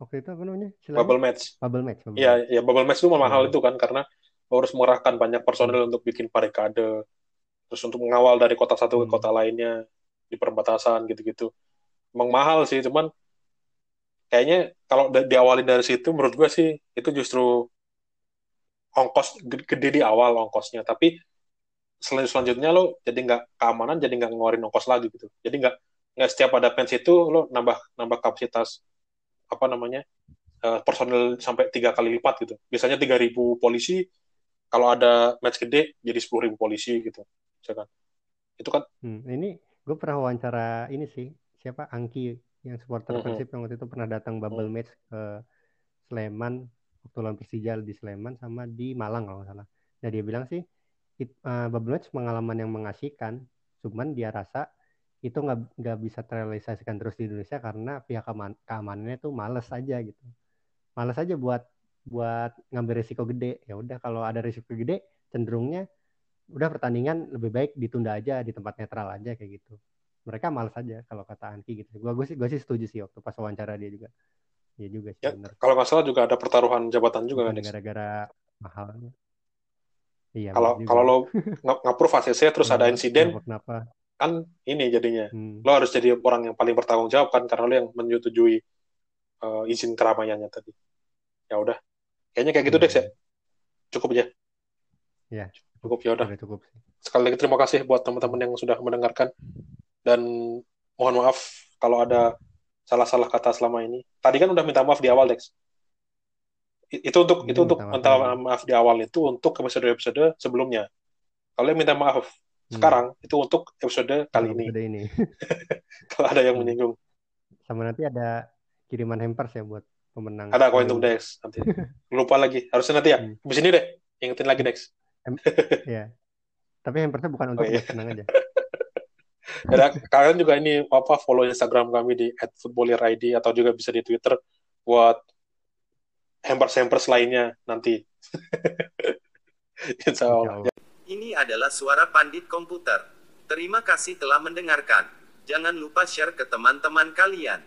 Waktu itu apa namanya? Istilahnya? bubble match Bubble match. bubble Iya, match. ya bubble match itu mahal Hmm. itu kan karena harus mengerahkan banyak personel untuk bikin barikade, terus untuk mengawal dari kota satu ke Hmm. kota lainnya di perbatasan gitu-gitu. Emang mahal sih, cuman kayaknya kalau da- diawali dari situ menurut gue sih itu justru ongkos gede di awal ongkosnya, tapi sel- selanjutnya lo jadi nggak keamanan, jadi nggak ngeluarin ongkos lagi gitu. Jadi nggak nggak setiap ada fans itu lo nambah nambah kapasitas apa namanya eh, personel sampai tiga kali lipat gitu. Biasanya 3.000 polisi, kalau ada match gede jadi 10.000 polisi gitu. Misalkan. Itu kan Hmm, ini gue pernah wawancara ini sih siapa Angki yang supporter Mhm. Persib yang waktu itu pernah datang bubble Hmm. match ke Sleman waktu lawan Persija di Sleman sama di Malang kalau nggak salah. Nah dia bilang sih it- eh, bubble match pengalaman yang mengasihkan, cuman dia rasa itu nggak nggak bisa terrealisasikan terus di Indonesia karena pihak keaman- keamanannya tuh males aja gitu. Males aja buat buat ngambil risiko gede. Ya udah kalau ada risiko gede cenderungnya udah pertandingan lebih baik ditunda aja di tempat netral aja kayak gitu. Mereka males aja kalau kata Anki gitu. Gua gue sih gue sih setuju sih waktu pas wawancara dia juga. Iya juga sih ya bener. kalau nggak salah juga ada pertaruhan jabatan juga kan. Dex. gara-gara mahalnya. Iya. Kalau kalau lo nge-approve ACC terus ada Kenapa- insiden Kenapa, kan ini jadinya Hmm. lo harus jadi orang yang paling bertanggung jawab kan karena lo yang menyetujui eh, izin keramaiannya tadi. Ya udah. Kayaknya kayak gitu Iya, Dex ya. Cukup aja. Iya. Cukup ya udah. Cukup sih. sekali lagi terima kasih buat teman-teman yang sudah mendengarkan dan mohon maaf kalau ada salah-salah kata selama ini. Tadi kan udah minta maaf di awal, Dex. Itu untuk Ini itu untuk minta maaf minta maaf di awal itu untuk episode-episode sebelumnya. Kalau yang minta maaf Hmm. sekarang itu untuk episode kali ini. episode ini. Kalau ada yang Hmm. menyinggung, Sama nanti ada kiriman hampers ya buat pemenang. ada Pemilu. untuk Dex nanti. Lupa lagi, harusnya nanti ya. Hmm. Habis ini deh, ingetin lagi Dex. Iya. Tapi hampersnya bukan untuk Oh, iya. senang aja. Dan kalian juga ini apa follow Instagram kami di @footballerid atau juga bisa di Twitter buat hampers-hampers lainnya nanti. Insya. Allah. Ini adalah suara pandit komputer. Terima kasih telah mendengarkan. Jangan lupa share ke teman-teman kalian.